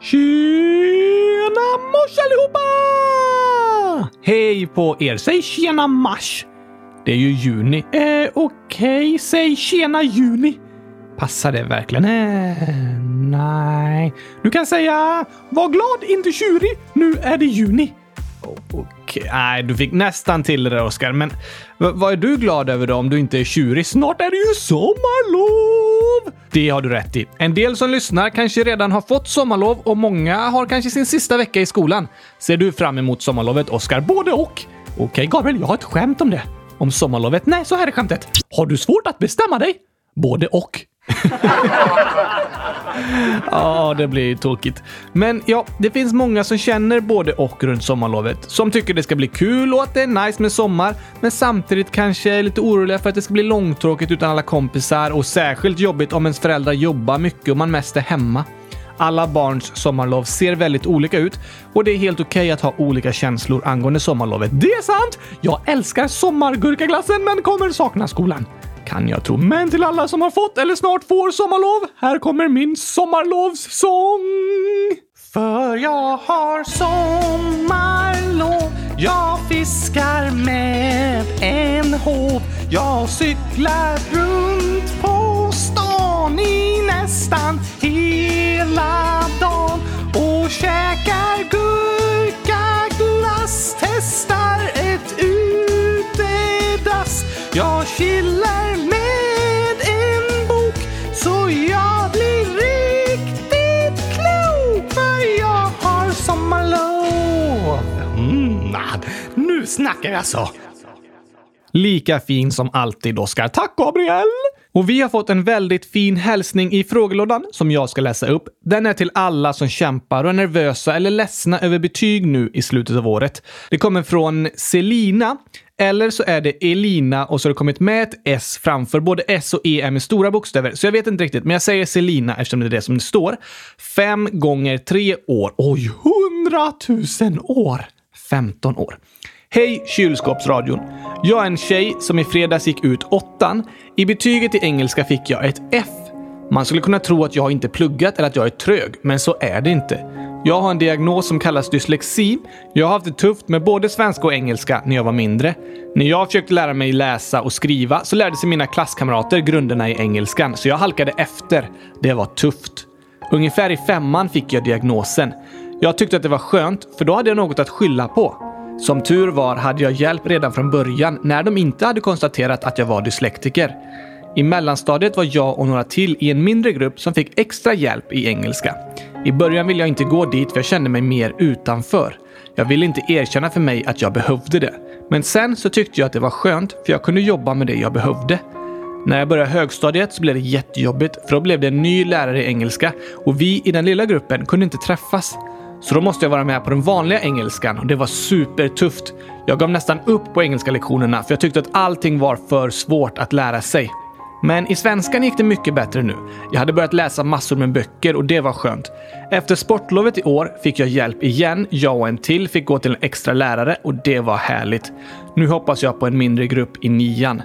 Tjena mors allihopa! Hej på er! Säg tjena mars! Det är ju juni. Eh, okej, okay. säg tjena juni. Passar det verkligen? Eh, nej. Du kan säga var glad, inte tjurig. Nu är det juni. Okej, nej, du fick nästan till det där Oskar. Men vad är du glad över då om du inte är tjurig? Snart är det ju sommarlov! Det har du rätt i. En del som lyssnar kanske redan har fått sommarlov och många har kanske sin sista vecka i skolan. Ser du fram emot sommarlovet, Oskar? Både och. Okej, okay, Gabriel, jag har ett skämt om det. Om sommarlovet? Nej, så här är skämtet. Har du svårt att bestämma dig? Både och. ja, det blir ju tråkigt. Men ja, det finns många som känner både och runt sommarlovet. Som tycker det ska bli kul och att det är nice med sommar, men samtidigt kanske är lite oroliga för att det ska bli långtråkigt utan alla kompisar och särskilt jobbigt om ens föräldrar jobbar mycket och man mest är hemma. Alla barns sommarlov ser väldigt olika ut och det är helt okej okay att ha olika känslor angående sommarlovet. Det är sant! Jag älskar sommargurkaglassen men kommer sakna skolan kan jag tro. Men till alla som har fått eller snart får sommarlov, här kommer min sommarlovssång. För jag har sommarlov, jag fiskar med en håv. Jag cyklar runt på stan i nästan hela dagen och käkar gurka Jag chillar Nu snackar jag så! Lika fin som alltid, Oskar. Tack, Gabriel! Och vi har fått en väldigt fin hälsning i frågelådan som jag ska läsa upp. Den är till alla som kämpar och är nervösa eller ledsna över betyg nu i slutet av året. Det kommer från Selina. Eller så är det Elina och så har det kommit med ett S framför. Både S och E är med stora bokstäver, så jag vet inte riktigt. Men jag säger Selina eftersom det är det som det står. Fem gånger tre år. Oj, hundratusen år! 15 år. Hej kylskåpsradion! Jag är en tjej som i fredags gick ut åttan. I betyget i engelska fick jag ett F. Man skulle kunna tro att jag inte pluggat eller att jag är trög, men så är det inte. Jag har en diagnos som kallas dyslexi. Jag har haft det tufft med både svenska och engelska när jag var mindre. När jag försökte lära mig läsa och skriva så lärde sig mina klasskamrater grunderna i engelskan, så jag halkade efter. Det var tufft. Ungefär i femman fick jag diagnosen. Jag tyckte att det var skönt, för då hade jag något att skylla på. Som tur var hade jag hjälp redan från början när de inte hade konstaterat att jag var dyslektiker. I mellanstadiet var jag och några till i en mindre grupp som fick extra hjälp i engelska. I början ville jag inte gå dit för jag kände mig mer utanför. Jag ville inte erkänna för mig att jag behövde det. Men sen så tyckte jag att det var skönt för jag kunde jobba med det jag behövde. När jag började högstadiet så blev det jättejobbigt för då blev det en ny lärare i engelska och vi i den lilla gruppen kunde inte träffas. Så då måste jag vara med på den vanliga engelskan och det var supertufft. Jag gav nästan upp på engelska lektionerna för jag tyckte att allting var för svårt att lära sig. Men i svenskan gick det mycket bättre nu. Jag hade börjat läsa massor med böcker och det var skönt. Efter sportlovet i år fick jag hjälp igen. Jag och en till fick gå till en extra lärare och det var härligt. Nu hoppas jag på en mindre grupp i nian.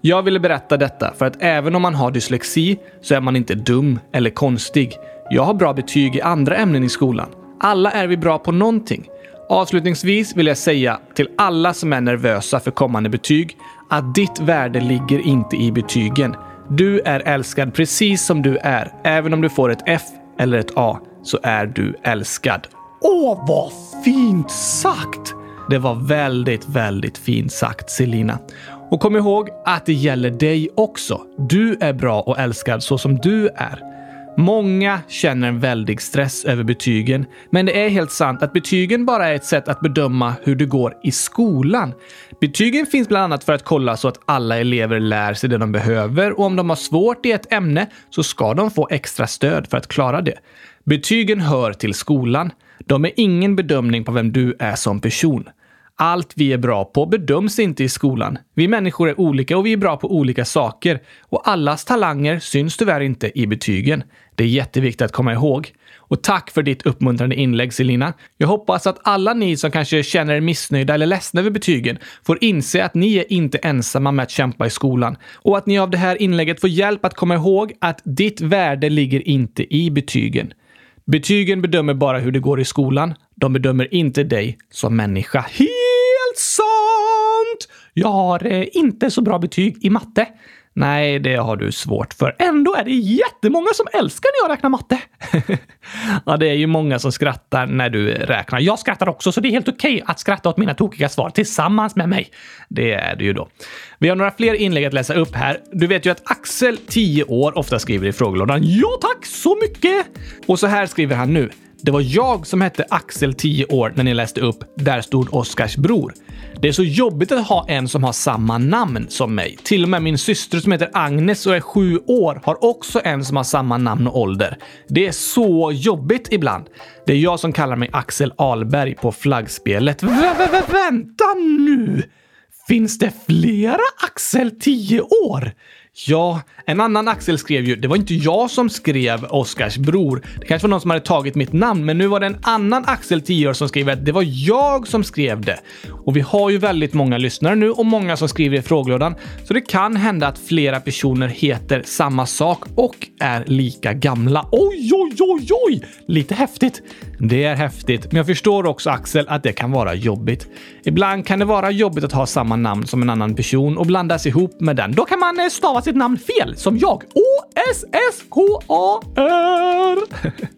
Jag ville berätta detta för att även om man har dyslexi så är man inte dum eller konstig. Jag har bra betyg i andra ämnen i skolan. Alla är vi bra på någonting. Avslutningsvis vill jag säga till alla som är nervösa för kommande betyg att ditt värde ligger inte i betygen. Du är älskad precis som du är. Även om du får ett F eller ett A så är du älskad. Åh, vad fint sagt! Det var väldigt, väldigt fint sagt, Selina. Och kom ihåg att det gäller dig också. Du är bra och älskad så som du är. Många känner en väldig stress över betygen, men det är helt sant att betygen bara är ett sätt att bedöma hur det går i skolan. Betygen finns bland annat för att kolla så att alla elever lär sig det de behöver och om de har svårt i ett ämne så ska de få extra stöd för att klara det. Betygen hör till skolan. De är ingen bedömning på vem du är som person. Allt vi är bra på bedöms inte i skolan. Vi människor är olika och vi är bra på olika saker. Och allas talanger syns tyvärr inte i betygen. Det är jätteviktigt att komma ihåg. Och tack för ditt uppmuntrande inlägg, Selina. Jag hoppas att alla ni som kanske känner er missnöjda eller ledsna över betygen får inse att ni är inte ensamma med att kämpa i skolan och att ni av det här inlägget får hjälp att komma ihåg att ditt värde ligger inte i betygen. Betygen bedömer bara hur det går i skolan. De bedömer inte dig som människa. Helt sant! Jag har eh, inte så bra betyg i matte. Nej, det har du svårt för. Ändå är det jättemånga som älskar när jag räknar matte. ja, det är ju många som skrattar när du räknar. Jag skrattar också, så det är helt okej att skratta åt mina tokiga svar tillsammans med mig. Det är det ju då. Vi har några fler inlägg att läsa upp här. Du vet ju att Axel, 10 år, ofta skriver i frågelådan “Ja tack så mycket!” Och så här skriver han nu. Det var jag som hette Axel 10 år när ni läste upp “Där stod Oskars bror”. Det är så jobbigt att ha en som har samma namn som mig. Till och med min syster som heter Agnes och är sju år har också en som har samma namn och ålder. Det är så jobbigt ibland. Det är jag som kallar mig Axel Alberg på flaggspelet. V vänta nu! Finns det flera Axel 10 år? Ja, en annan Axel skrev ju “Det var inte jag som skrev Oskars bror. Det kanske var någon som hade tagit mitt namn, men nu var det en annan Axel 10 år som skrev att det var jag som skrev det.” Och vi har ju väldigt många lyssnare nu och många som skriver i frågelådan, så det kan hända att flera personer heter samma sak och är lika gamla. Oj, oj, oj, oj! Lite häftigt. Det är häftigt, men jag förstår också Axel att det kan vara jobbigt. Ibland kan det vara jobbigt att ha samma namn som en annan person och blandas ihop med den. Då kan man eh, stava sitt namn fel, som jag. O-S-S-K-A-R.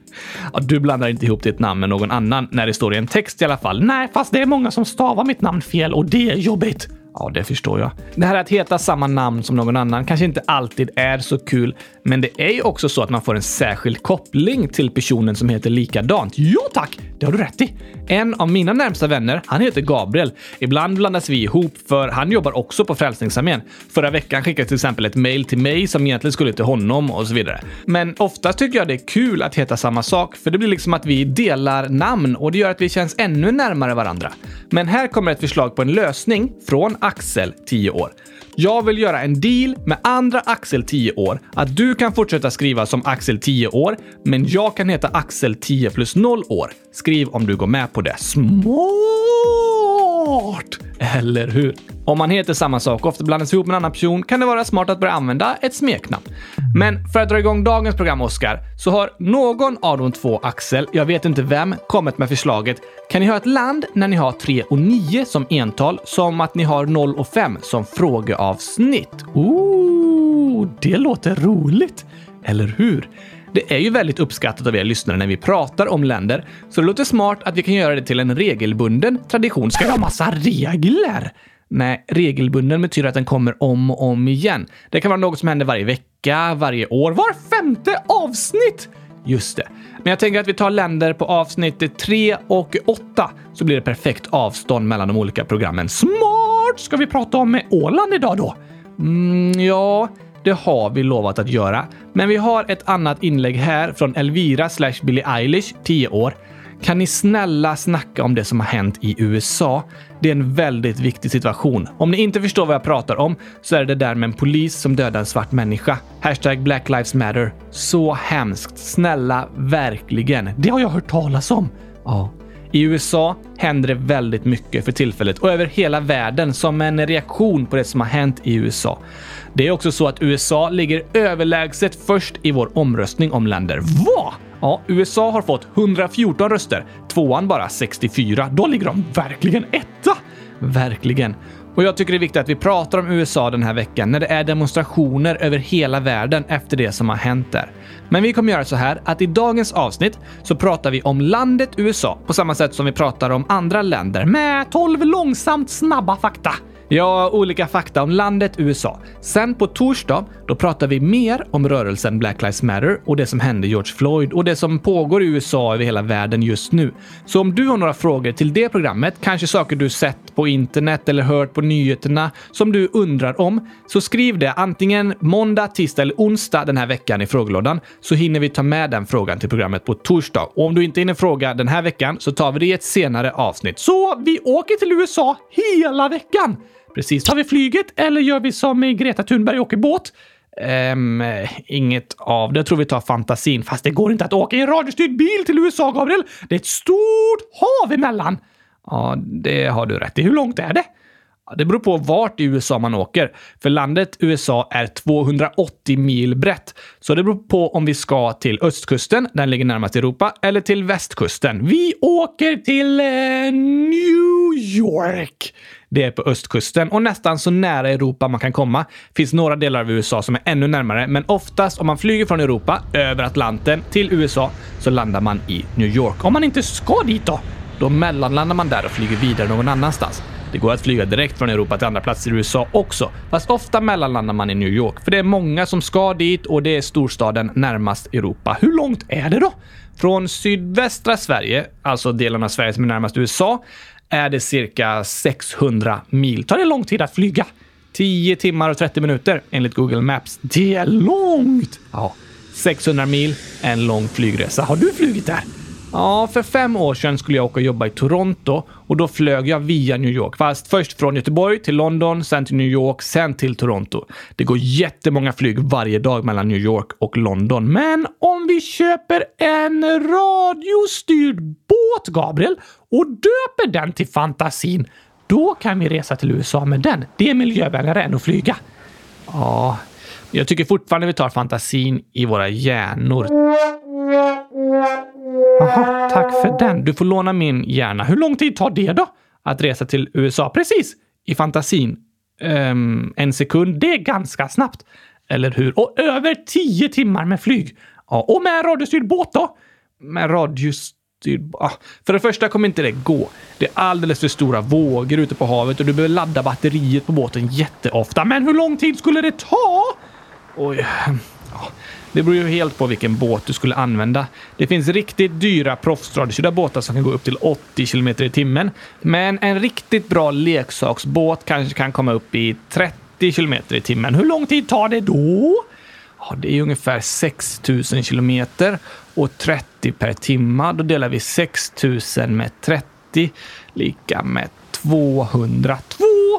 Ja, du blandar inte ihop ditt namn med någon annan när det står i en text i alla fall. Nej, fast det är många som stavar mitt namn fel och det är jobbigt. Ja, det förstår jag. Det här att heta samma namn som någon annan kanske inte alltid är så kul, men det är ju också så att man får en särskild koppling till personen som heter likadant. Jo tack, det har du rätt i. En av mina närmsta vänner, han heter Gabriel. Ibland blandas vi ihop för han jobbar också på Frälsningsarmén. Förra veckan skickade jag till exempel ett mail till mig som egentligen skulle till honom och så vidare. Men oftast tycker jag det är kul att heta samma sak, för det blir liksom att vi delar namn och det gör att vi känns ännu närmare varandra. Men här kommer ett förslag på en lösning från Axel, 10 år. Jag vill göra en deal med andra Axel 10 år att du kan fortsätta skriva som Axel 10 år, men jag kan heta Axel 10 plus 0 år. Skriv om du går med på det. Smart! Eller hur? Om man heter samma sak och ofta blandas ihop med en annan person kan det vara smart att börja använda ett smeknamn. Men för att dra igång dagens program, Oskar, så har någon av de två Axel, jag vet inte vem, kommit med förslaget. Kan ni ha ett land när ni har 3 och 9 som ental, som att ni har 0 och 5 som frågeavsnitt? Ooh, det låter roligt! Eller hur? Det är ju väldigt uppskattat av er lyssnare när vi pratar om länder, så det låter smart att vi kan göra det till en regelbunden tradition. Ska vi ha massa regler? Nej, regelbunden betyder att den kommer om och om igen. Det kan vara något som händer varje vecka, varje år, var femte avsnitt! Just det. Men jag tänker att vi tar länder på avsnitt 3 och 8 så blir det perfekt avstånd mellan de olika programmen. Smart! Ska vi prata om Åland idag då? Mm, ja, det har vi lovat att göra. Men vi har ett annat inlägg här från Elvira slash Billie Eilish, 10 år. Kan ni snälla snacka om det som har hänt i USA? Det är en väldigt viktig situation. Om ni inte förstår vad jag pratar om så är det det där med en polis som dödar en svart människa. Hashtag Black Lives Matter. Så hemskt. Snälla, verkligen. Det har jag hört talas om. Ja. I USA händer det väldigt mycket för tillfället och över hela världen som en reaktion på det som har hänt i USA. Det är också så att USA ligger överlägset först i vår omröstning om länder. Vad? Ja, USA har fått 114 röster, tvåan bara 64. Då ligger de verkligen etta! Verkligen. Och jag tycker det är viktigt att vi pratar om USA den här veckan när det är demonstrationer över hela världen efter det som har hänt där. Men vi kommer göra så här att i dagens avsnitt så pratar vi om landet USA på samma sätt som vi pratar om andra länder med 12 långsamt snabba fakta. Ja, olika fakta om landet USA. Sen på torsdag, då pratar vi mer om rörelsen Black Lives Matter och det som hände George Floyd och det som pågår i USA över hela världen just nu. Så om du har några frågor till det programmet, kanske saker du sett på internet eller hört på nyheterna som du undrar om, så skriv det antingen måndag, tisdag eller onsdag den här veckan i frågelådan så hinner vi ta med den frågan till programmet på torsdag. Och om du inte hinner fråga den här veckan så tar vi det i ett senare avsnitt. Så vi åker till USA hela veckan! Precis. Tar vi flyget eller gör vi som Greta Thunberg och åker båt? Um, inget av det. Jag tror vi tar fantasin. Fast det går inte att åka i en radiostyrd bil till USA, Gabriel. Det är ett stort hav emellan. Ja, det har du rätt i. Hur långt är det? Det beror på vart i USA man åker. För landet USA är 280 mil brett. Så det beror på om vi ska till östkusten, den ligger närmast Europa, eller till västkusten. Vi åker till eh, New York. Det är på östkusten och nästan så nära Europa man kan komma. finns några delar av USA som är ännu närmare, men oftast om man flyger från Europa över Atlanten till USA så landar man i New York. Om man inte ska dit då, då mellanlandar man där och flyger vidare någon annanstans. Det går att flyga direkt från Europa till andra platser i USA också, fast ofta mellanlandar man i New York, för det är många som ska dit och det är storstaden närmast Europa. Hur långt är det då? Från sydvästra Sverige, alltså delen av Sverige som är närmast USA, är det cirka 600 mil. Tar det lång tid att flyga? 10 timmar och 30 minuter enligt Google Maps. Det är långt! Ja, 600 mil, en lång flygresa. Har du flugit där? Ja, för fem år sedan skulle jag åka och jobba i Toronto och då flög jag via New York. Fast först från Göteborg till London, sen till New York, sen till Toronto. Det går jättemånga flyg varje dag mellan New York och London. Men om vi köper en radiostyrd båt, Gabriel, och döper den till Fantasin, då kan vi resa till USA med den. Det är miljövänligare än att flyga. Ja, jag tycker fortfarande vi tar fantasin i våra hjärnor. Jaha, tack för den. Du får låna min hjärna. Hur lång tid tar det då? Att resa till USA? Precis, i fantasin. Um, en sekund, det är ganska snabbt. Eller hur? Och över tio timmar med flyg. Ja, och med radiostyrd båt då? Med radiostyrd... Ah, för det första kommer inte det gå. Det är alldeles för stora vågor ute på havet och du behöver ladda batteriet på båten jätteofta. Men hur lång tid skulle det ta? Oj. Ja, det beror ju helt på vilken båt du skulle använda. Det finns riktigt dyra proffsradiostyrda båtar som kan gå upp till 80 km i timmen. Men en riktigt bra leksaksbåt kanske kan komma upp i 30 km i timmen. Hur lång tid tar det då? Ja, det är ungefär 6 000 kilometer och 30 per timme. Då delar vi 6 000 med 30 lika med 200.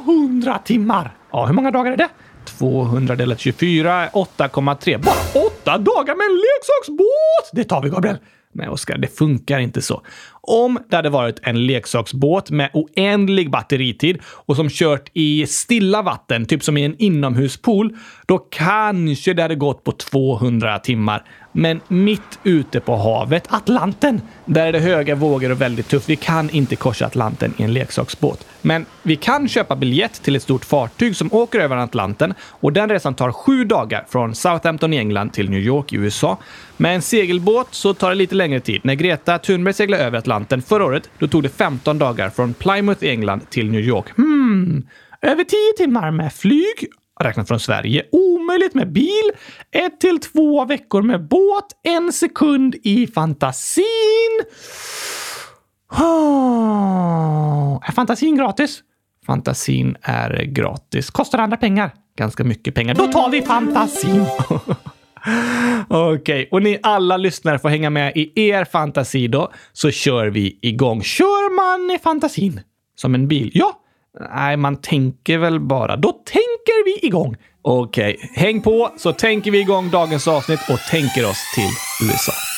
200 timmar! Ja, hur många dagar är det? 200 delat 24 är 8,3. Bara åtta dagar med en leksaksbåt! Det tar vi, Gabriel. Nej, Oskar, det funkar inte så. Om det hade varit en leksaksbåt med oändlig batteritid och som kört i stilla vatten, typ som i en inomhuspool, då kanske det hade gått på 200 timmar. Men mitt ute på havet, Atlanten, där är det höga vågor och väldigt tufft. Vi kan inte korsa Atlanten i en leksaksbåt. Men vi kan köpa biljett till ett stort fartyg som åker över Atlanten och den resan tar sju dagar från Southampton i England till New York i USA. Med en segelbåt så tar det lite längre tid. När Greta Thunberg seglar över Atlanten förra året, då tog det 15 dagar från Plymouth i England till New York. Hmm, över 10 timmar med flyg räknat från Sverige. Omöjligt med bil. Ett till två veckor med båt. En sekund i fantasin. Oh. Är fantasin gratis? Fantasin är gratis. Kostar andra pengar? Ganska mycket pengar. Då tar vi fantasin! Okej, okay. och ni alla lyssnare får hänga med i er fantasi då, så kör vi igång. Kör man i fantasin? Som en bil? Ja, Nej, man tänker väl bara. Då tänker vi igång. Okej, okay. häng på så tänker vi igång dagens avsnitt och tänker oss till USA.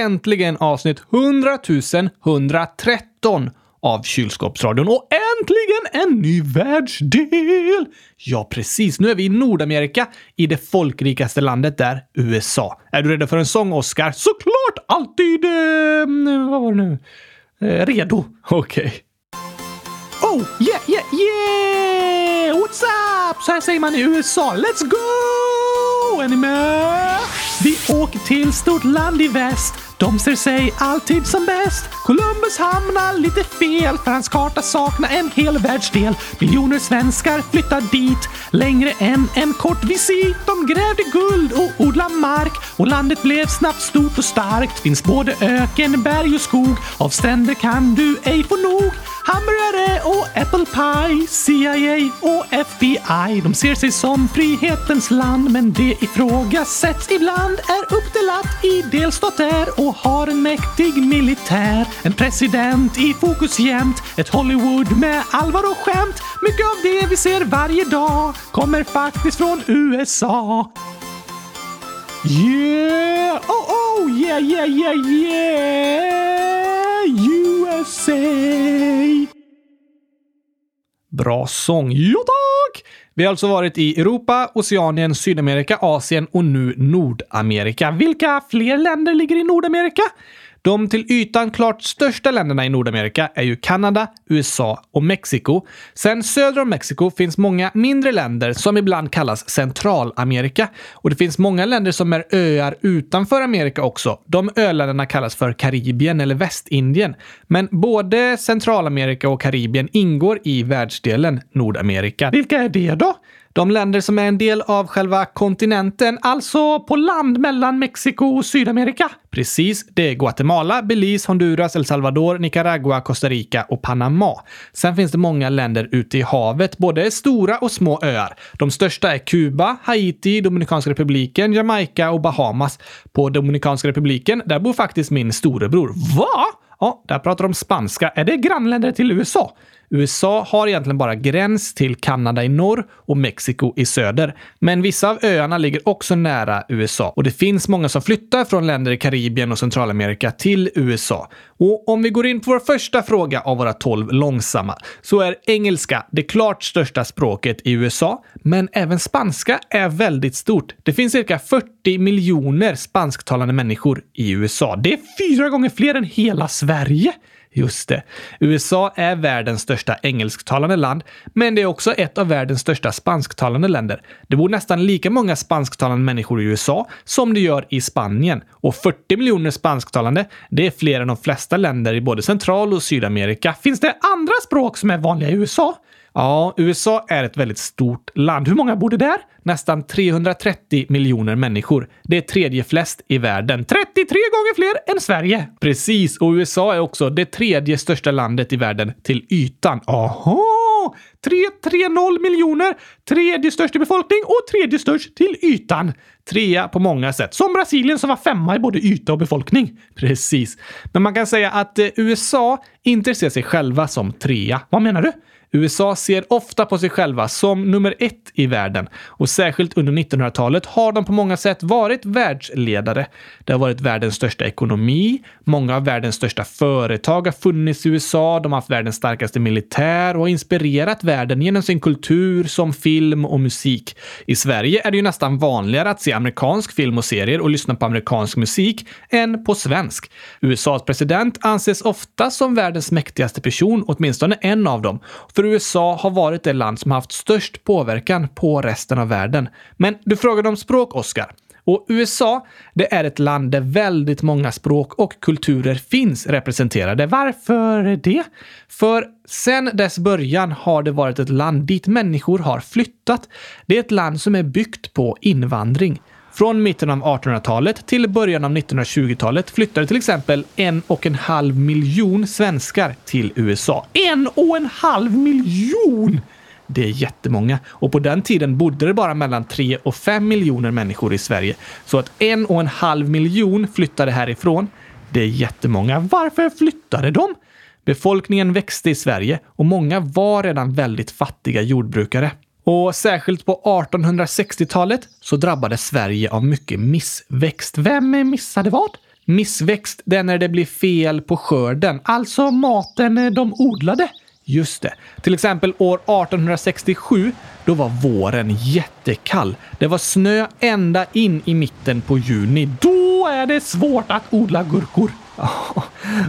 Äntligen avsnitt 100 113 av Kylskåpsradion och äntligen en ny världsdel! Ja, precis. Nu är vi i Nordamerika, i det folkrikaste landet där, USA. Är du redo för en sång, Oscar? Såklart! Alltid... Eh, vad var det nu? Eh, redo. Okej. Okay. Oh, yeah, yeah, yeah! What's up? Så här säger man i USA. Let's go! Är ni med? Vi åker till stort land i väst. De ser sig alltid som bäst. Columbus hamnar lite fel för hans karta saknar en hel världsdel. Miljoner svenskar flyttar dit längre än en kort visit. De grävde guld och odlade mark och landet blev snabbt stort och starkt. Finns både öken, berg och skog. Av stränder kan du ej få nog hamburgare och apple pie. CIA och FBI, de ser sig som frihetens land men det ifrågasätts ibland. Är uppdelat i delstater och har en mäktig militär. En president i fokus jämt. Ett Hollywood med allvar och skämt. Mycket av det vi ser varje dag kommer faktiskt från USA. Yeah! Oh, oh! Yeah, yeah, yeah, yeah! USA! Bra sång. Jo tack! Vi har alltså varit i Europa, Oceanien, Sydamerika, Asien och nu Nordamerika. Vilka fler länder ligger i Nordamerika? De till ytan klart största länderna i Nordamerika är ju Kanada, USA och Mexiko. Sen söder om Mexiko finns många mindre länder som ibland kallas Centralamerika. Och det finns många länder som är öar utanför Amerika också. De öländerna kallas för Karibien eller Västindien. Men både Centralamerika och Karibien ingår i världsdelen Nordamerika. Vilka är det då? De länder som är en del av själva kontinenten, alltså på land mellan Mexiko och Sydamerika. Precis, det är Guatemala, Belize, Honduras, El Salvador, Nicaragua, Costa Rica och Panama. Sen finns det många länder ute i havet, både stora och små öar. De största är Kuba, Haiti, Dominikanska republiken, Jamaica och Bahamas. På Dominikanska republiken, där bor faktiskt min storebror. Va? Ja, där pratar de spanska. Är det grannländer till USA? USA har egentligen bara gräns till Kanada i norr och Mexiko i söder. Men vissa av öarna ligger också nära USA och det finns många som flyttar från länder i Karibien och Centralamerika till USA. Och om vi går in på vår första fråga av våra 12 långsamma så är engelska det klart största språket i USA, men även spanska är väldigt stort. Det finns cirka 40 miljoner spansktalande människor i USA. Det är fyra gånger fler än hela Sverige. Just det. USA är världens största engelsktalande land, men det är också ett av världens största spansktalande länder. Det bor nästan lika många spansktalande människor i USA som det gör i Spanien. Och 40 miljoner spansktalande, det är fler än de flesta länder i både Central och Sydamerika. Finns det andra språk som är vanliga i USA? Ja, USA är ett väldigt stort land. Hur många bor det där? Nästan 330 miljoner människor. Det är tredje flest i världen. 33 gånger fler än Sverige! Precis, och USA är också det tredje största landet i världen till ytan. Aha! 330 miljoner, tredje störst i befolkning och tredje störst till ytan. Trea på många sätt. Som Brasilien som var femma i både yta och befolkning. Precis. Men man kan säga att eh, USA inte ser sig själva som trea. Vad menar du? USA ser ofta på sig själva som nummer ett i världen och särskilt under 1900-talet har de på många sätt varit världsledare. Det har varit världens största ekonomi. Många av världens största företag har funnits i USA. De har haft världens starkaste militär och har inspirerat världen genom sin kultur som film och musik. I Sverige är det ju nästan vanligare att se amerikansk film och serier och lyssna på amerikansk musik än på svensk. USAs president anses ofta som världens mäktigaste person, åtminstone en av dem. För för USA har varit det land som haft störst påverkan på resten av världen. Men du frågade om språk, Oscar. Och USA, det är ett land där väldigt många språk och kulturer finns representerade. Varför det? För sen dess början har det varit ett land dit människor har flyttat. Det är ett land som är byggt på invandring. Från mitten av 1800-talet till början av 1920-talet flyttade till exempel en och en halv miljon svenskar till USA. En och en halv miljon! Det är jättemånga. Och på den tiden bodde det bara mellan 3 och 5 miljoner människor i Sverige. Så att en och en halv miljon flyttade härifrån, det är jättemånga. Varför flyttade de? Befolkningen växte i Sverige och många var redan väldigt fattiga jordbrukare. Och särskilt på 1860-talet så drabbades Sverige av mycket missväxt. Vem missade vad? Missväxt, det är när det blir fel på skörden, alltså maten eh, de odlade. Just det. Till exempel år 1867, då var våren jättekall. Det var snö ända in i mitten på juni. Då är det svårt att odla gurkor.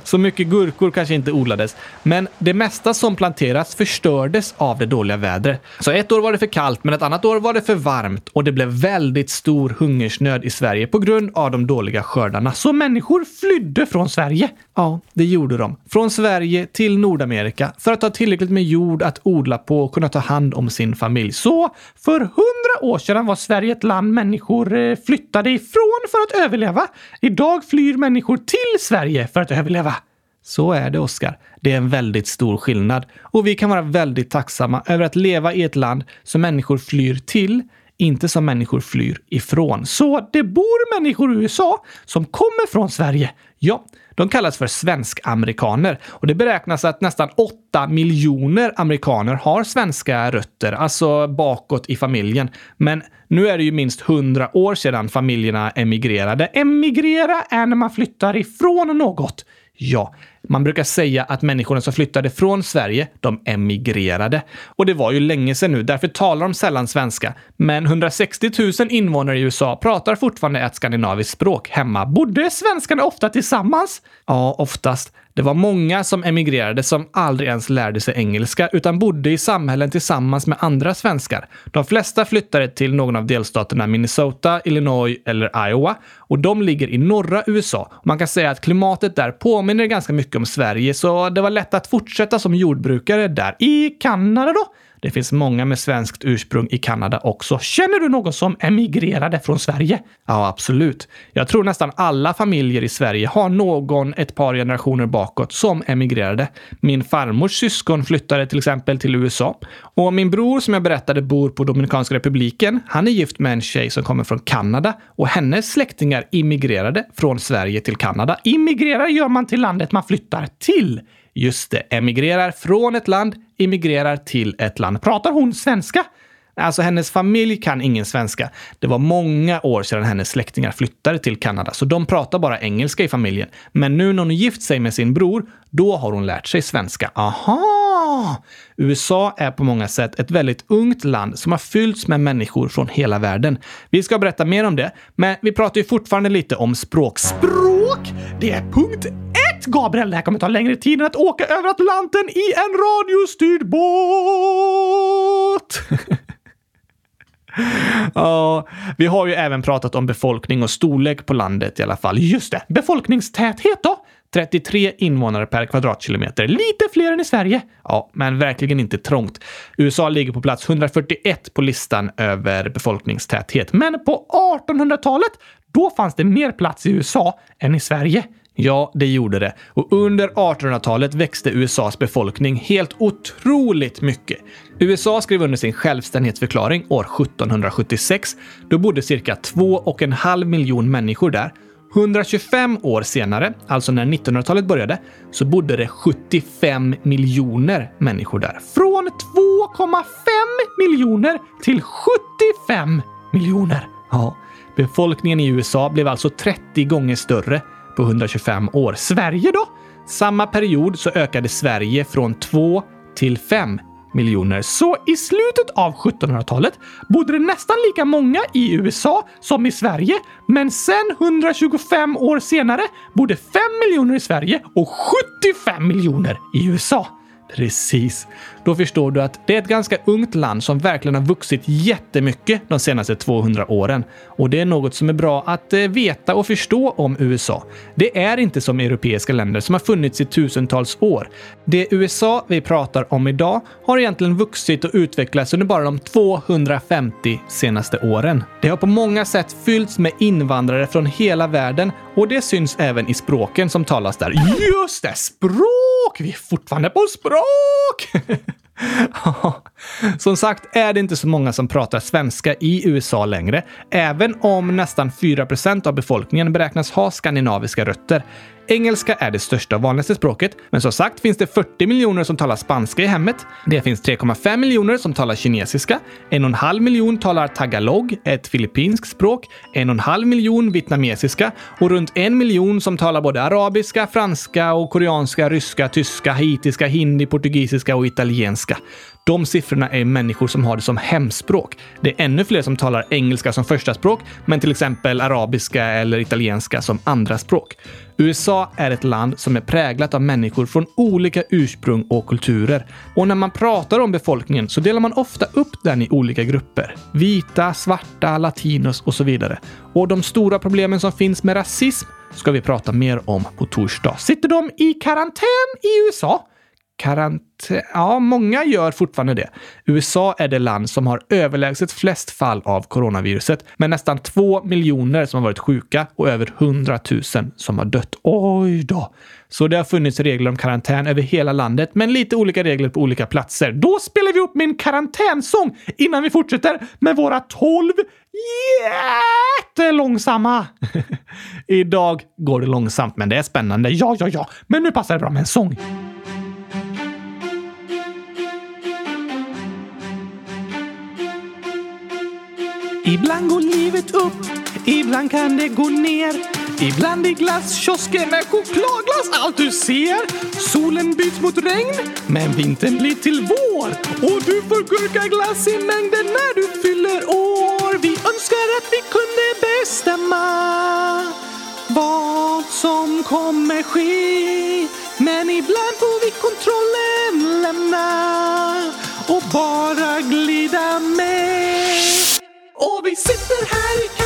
Så mycket gurkor kanske inte odlades, men det mesta som planterats förstördes av det dåliga vädret. Så ett år var det för kallt, men ett annat år var det för varmt och det blev väldigt stor hungersnöd i Sverige på grund av de dåliga skördarna. Så människor flydde från Sverige. Ja, det gjorde de. Från Sverige till Nordamerika för att ha tillräckligt med jord att odla på och kunna ta hand om sin familj. Så för hundra år sedan var Sverige ett land människor eh, flyttade ifrån för att överleva. Idag flyr människor till Sverige för att överleva. Så är det, Oskar. Det är en väldigt stor skillnad och vi kan vara väldigt tacksamma över att leva i ett land som människor flyr till, inte som människor flyr ifrån. Så det bor människor i USA som kommer från Sverige. Ja, de kallas för svensk-amerikaner och det beräknas att nästan 8 miljoner amerikaner har svenska rötter, alltså bakåt i familjen. Men nu är det ju minst 100 år sedan familjerna emigrerade. Emigrera är när man flyttar ifrån något. Ja, man brukar säga att människorna som flyttade från Sverige, de emigrerade. Och det var ju länge sedan nu, därför talar de sällan svenska. Men 160 000 invånare i USA pratar fortfarande ett skandinaviskt språk hemma. Bodde svenskarna ofta tillsammans? Ja, oftast. Det var många som emigrerade som aldrig ens lärde sig engelska utan bodde i samhällen tillsammans med andra svenskar. De flesta flyttade till någon av delstaterna Minnesota, Illinois eller Iowa och de ligger i norra USA. Man kan säga att klimatet där påminner ganska mycket om Sverige så det var lätt att fortsätta som jordbrukare där. I Kanada då? Det finns många med svenskt ursprung i Kanada också. Känner du någon som emigrerade från Sverige? Ja, absolut. Jag tror nästan alla familjer i Sverige har någon ett par generationer bakåt som emigrerade. Min farmors syskon flyttade till exempel till USA. Och min bror som jag berättade bor på Dominikanska republiken. Han är gift med en tjej som kommer från Kanada och hennes släktingar immigrerade från Sverige till Kanada. Immigrerar gör man till landet man flyttar till. Just det, emigrerar från ett land, immigrerar till ett land. Pratar hon svenska? Alltså hennes familj kan ingen svenska. Det var många år sedan hennes släktingar flyttade till Kanada, så de pratar bara engelska i familjen. Men nu när hon gift sig med sin bror, då har hon lärt sig svenska. Aha! USA är på många sätt ett väldigt ungt land som har fyllts med människor från hela världen. Vi ska berätta mer om det, men vi pratar ju fortfarande lite om språk. Språk! Det är punkt Gabriel, det här kommer ta längre tid än att åka över Atlanten i en radiostyrd båt! Ja, vi har ju även pratat om befolkning och storlek på landet i alla fall. Just det, befolkningstäthet då? 33 invånare per kvadratkilometer. Lite fler än i Sverige. Ja, men verkligen inte trångt. USA ligger på plats 141 på listan över befolkningstäthet. Men på 1800-talet, då fanns det mer plats i USA än i Sverige. Ja, det gjorde det. Och under 1800-talet växte USAs befolkning helt otroligt mycket. USA skrev under sin självständighetsförklaring år 1776. Då bodde cirka 2,5 miljon människor där. 125 år senare, alltså när 1900-talet började, så bodde det 75 miljoner människor där. Från 2,5 miljoner till 75 miljoner. Ja, befolkningen i USA blev alltså 30 gånger större på 125 år. Sverige då? Samma period så ökade Sverige från 2 till 5 miljoner. Så i slutet av 1700-talet bodde det nästan lika många i USA som i Sverige. Men sen 125 år senare bodde 5 miljoner i Sverige och 75 miljoner i USA. Precis. Då förstår du att det är ett ganska ungt land som verkligen har vuxit jättemycket de senaste 200 åren. Och det är något som är bra att eh, veta och förstå om USA. Det är inte som europeiska länder som har funnits i tusentals år. Det USA vi pratar om idag har egentligen vuxit och utvecklats under bara de 250 senaste åren. Det har på många sätt fyllts med invandrare från hela världen och det syns även i språken som talas där. Just det! Språk! Vi är fortfarande på språk! Som sagt är det inte så många som pratar svenska i USA längre, även om nästan 4% av befolkningen beräknas ha skandinaviska rötter. Engelska är det största och vanligaste språket, men som sagt finns det 40 miljoner som talar spanska i hemmet. Det finns 3,5 miljoner som talar kinesiska. 1,5 miljon talar tagalog, ett filippinskt språk. 1,5 miljon vietnamesiska och runt en miljon som talar både arabiska, franska och koreanska, ryska, tyska, haitiska, hindi, portugisiska och italienska. De siffrorna är människor som har det som hemspråk. Det är ännu fler som talar engelska som förstaspråk, men till exempel arabiska eller italienska som andraspråk. USA är ett land som är präglat av människor från olika ursprung och kulturer. Och när man pratar om befolkningen så delar man ofta upp den i olika grupper. Vita, svarta, latinos och så vidare. Och de stora problemen som finns med rasism ska vi prata mer om på torsdag. Sitter de i karantän i USA? Karantän. Ja, många gör fortfarande det. USA är det land som har överlägset flest fall av coronaviruset med nästan två miljoner som har varit sjuka och över hundratusen som har dött. Oj då! Så det har funnits regler om karantän över hela landet, men lite olika regler på olika platser. Då spelar vi upp min karantänsång innan vi fortsätter med våra tolv jättelångsamma. Idag går det långsamt, men det är spännande. Ja, ja, ja. Men nu passar det bra med en sång. Ibland går livet upp, ibland kan det gå ner. Ibland i glasskiosken är chokladglass allt du ser. Solen byts mot regn, men vintern blir till vår. Och du får gurkaglass i mängden när du fyller år. Vi önskar att vi kunde bestämma vad som kommer ske. Men ibland får vi kontrollen lämna och bara glida med. Och vi sitter här i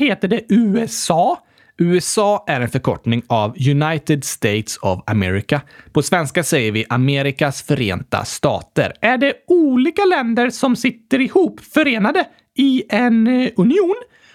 heter det USA? USA är en förkortning av United States of America. På svenska säger vi Amerikas förenta stater. Är det olika länder som sitter ihop, förenade, i en eh, union?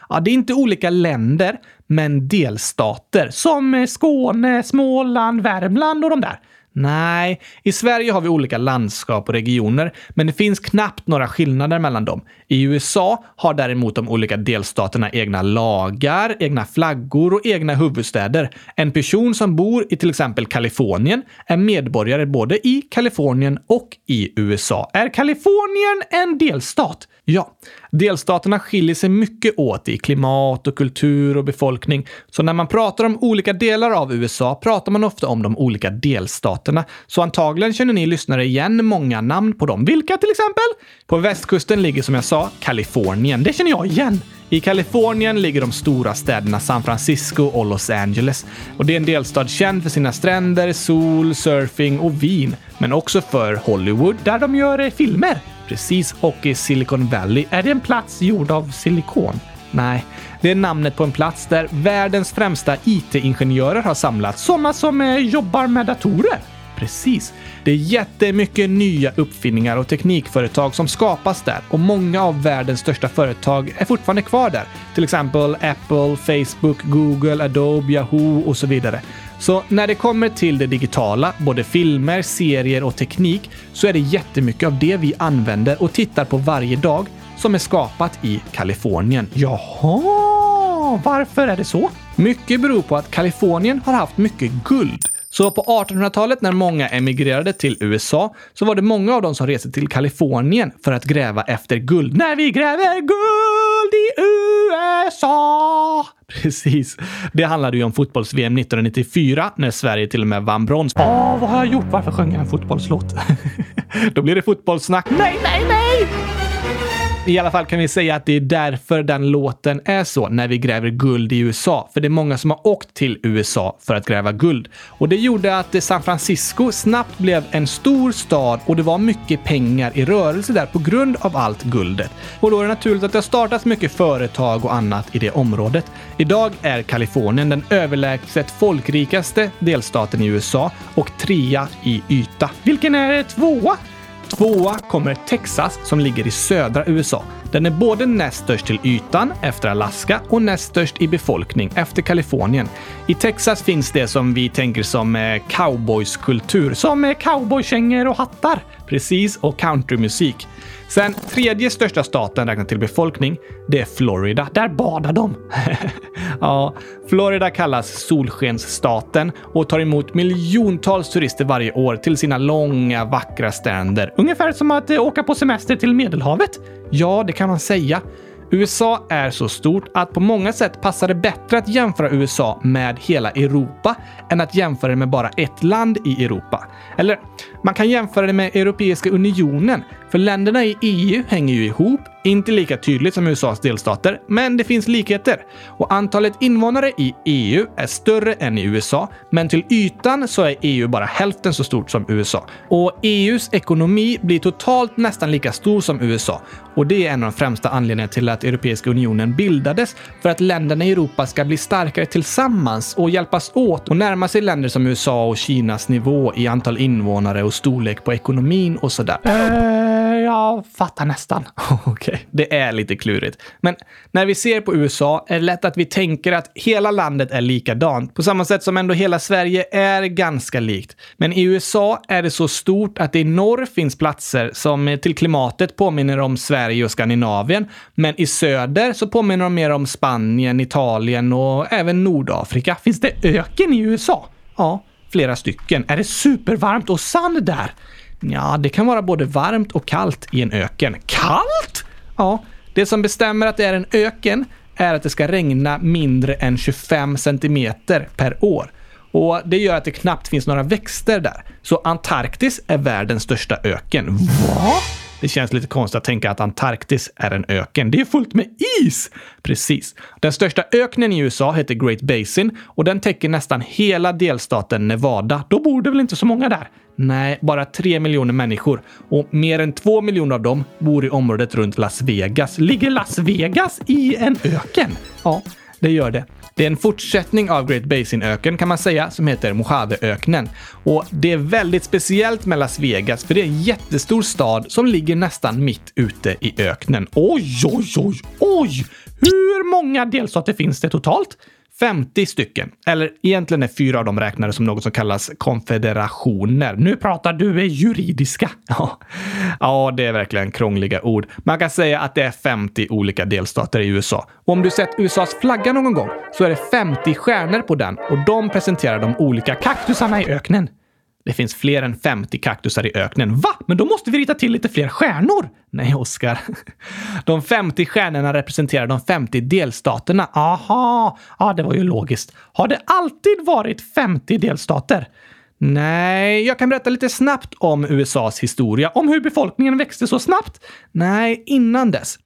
Ja, det är inte olika länder, men delstater som eh, Skåne, Småland, Värmland och de där. Nej, i Sverige har vi olika landskap och regioner, men det finns knappt några skillnader mellan dem. I USA har däremot de olika delstaterna egna lagar, egna flaggor och egna huvudstäder. En person som bor i till exempel Kalifornien är medborgare både i Kalifornien och i USA. Är Kalifornien en delstat? Ja, delstaterna skiljer sig mycket åt i klimat och kultur och befolkning. Så när man pratar om olika delar av USA pratar man ofta om de olika delstaterna. Så antagligen känner ni lyssnare igen många namn på dem. Vilka till exempel? På västkusten ligger som jag sa Kalifornien. Det känner jag igen. I Kalifornien ligger de stora städerna San Francisco och Los Angeles. Och det är en delstat känd för sina stränder, sol, surfing och vin. Men också för Hollywood, där de gör eh, filmer. Precis, och i Silicon Valley är det en plats gjord av silikon. Nej, det är namnet på en plats där världens främsta IT-ingenjörer har samlats. Sådana som eh, jobbar med datorer. Precis. Det är jättemycket nya uppfinningar och teknikföretag som skapas där och många av världens största företag är fortfarande kvar där. Till exempel Apple, Facebook, Google, Adobe, Yahoo och så vidare. Så när det kommer till det digitala, både filmer, serier och teknik, så är det jättemycket av det vi använder och tittar på varje dag som är skapat i Kalifornien. Jaha, varför är det så? Mycket beror på att Kalifornien har haft mycket guld. Så på 1800-talet när många emigrerade till USA så var det många av dem som reste till Kalifornien för att gräva efter guld. När vi gräver guld i USA! Precis. Det handlade ju om fotbolls-VM 1994 när Sverige till och med vann brons. Åh, vad har jag gjort? Varför sjöng jag en fotbollslåt? Då blir det fotbollssnack. Nej, nej, nej! I alla fall kan vi säga att det är därför den låten är så när vi gräver guld i USA. För det är många som har åkt till USA för att gräva guld. Och det gjorde att San Francisco snabbt blev en stor stad och det var mycket pengar i rörelse där på grund av allt guldet. Och då är det naturligt att det har startats mycket företag och annat i det området. Idag är Kalifornien den överlägset folkrikaste delstaten i USA och trea i yta. Vilken är tvåa? Tvåa kommer Texas som ligger i södra USA. Den är både näst störst till ytan efter Alaska och näst störst i befolkning efter Kalifornien. I Texas finns det som vi tänker som eh, cowboyskultur, som eh, cowboykängor och hattar. Precis, och countrymusik. Sen tredje största staten räknat till befolkning, det är Florida. Där badar de. ja, Florida kallas solskensstaten och tar emot miljontals turister varje år till sina långa vackra stränder. Ungefär som att eh, åka på semester till Medelhavet. Ja, det kan man säga. USA är så stort att på många sätt passar det bättre att jämföra USA med hela Europa än att jämföra det med bara ett land i Europa. Eller man kan jämföra det med Europeiska unionen, för länderna i EU hänger ju ihop, inte lika tydligt som USAs delstater, men det finns likheter. Och antalet invånare i EU är större än i USA, men till ytan så är EU bara hälften så stort som USA. Och EUs ekonomi blir totalt nästan lika stor som USA. Och det är en av de främsta anledningarna till att Europeiska unionen bildades, för att länderna i Europa ska bli starkare tillsammans och hjälpas åt och närma sig länder som USA och Kinas nivå i antal invånare och storlek på ekonomin och sådär. Uh, jag fattar nästan. Okej, okay. det är lite klurigt. Men när vi ser på USA är det lätt att vi tänker att hela landet är likadant, på samma sätt som ändå hela Sverige är ganska likt. Men i USA är det så stort att det i norr finns platser som till klimatet påminner om Sverige och Skandinavien, men i söder så påminner de mer om Spanien, Italien och även Nordafrika. Finns det öken i USA? Ja, flera stycken. Är det supervarmt och sand där? Ja, det kan vara både varmt och kallt i en öken. Kallt? Ja, det som bestämmer att det är en öken är att det ska regna mindre än 25 centimeter per år. Och det gör att det knappt finns några växter där. Så Antarktis är världens största öken. Vad? Det känns lite konstigt att tänka att Antarktis är en öken. Det är fullt med is! Precis. Den största öknen i USA heter Great Basin och den täcker nästan hela delstaten Nevada. Då bor det väl inte så många där? Nej, bara tre miljoner människor. Och mer än två miljoner av dem bor i området runt Las Vegas. Ligger Las Vegas i en öken? Ja, det gör det. Det är en fortsättning av Great Basin-öken kan man säga, som heter Mojaveöknen. Och det är väldigt speciellt med Las Vegas, för det är en jättestor stad som ligger nästan mitt ute i öknen. Oj, oj, oj, oj! Hur många delstater finns det totalt? 50 stycken. Eller egentligen är fyra av dem räknade som något som kallas konfederationer. Nu pratar du juridiska. Ja. ja, det är verkligen krångliga ord. Man kan säga att det är 50 olika delstater i USA. Och om du sett USAs flagga någon gång så är det 50 stjärnor på den och de presenterar de olika kaktusarna i öknen. Det finns fler än 50 kaktusar i öknen. Va? Men då måste vi rita till lite fler stjärnor! Nej, Oskar. De 50 stjärnorna representerar de 50 delstaterna. Aha! Ja, det var ju logiskt. Har det alltid varit 50 delstater? Nej, jag kan berätta lite snabbt om USAs historia, om hur befolkningen växte så snabbt. Nej, innan dess.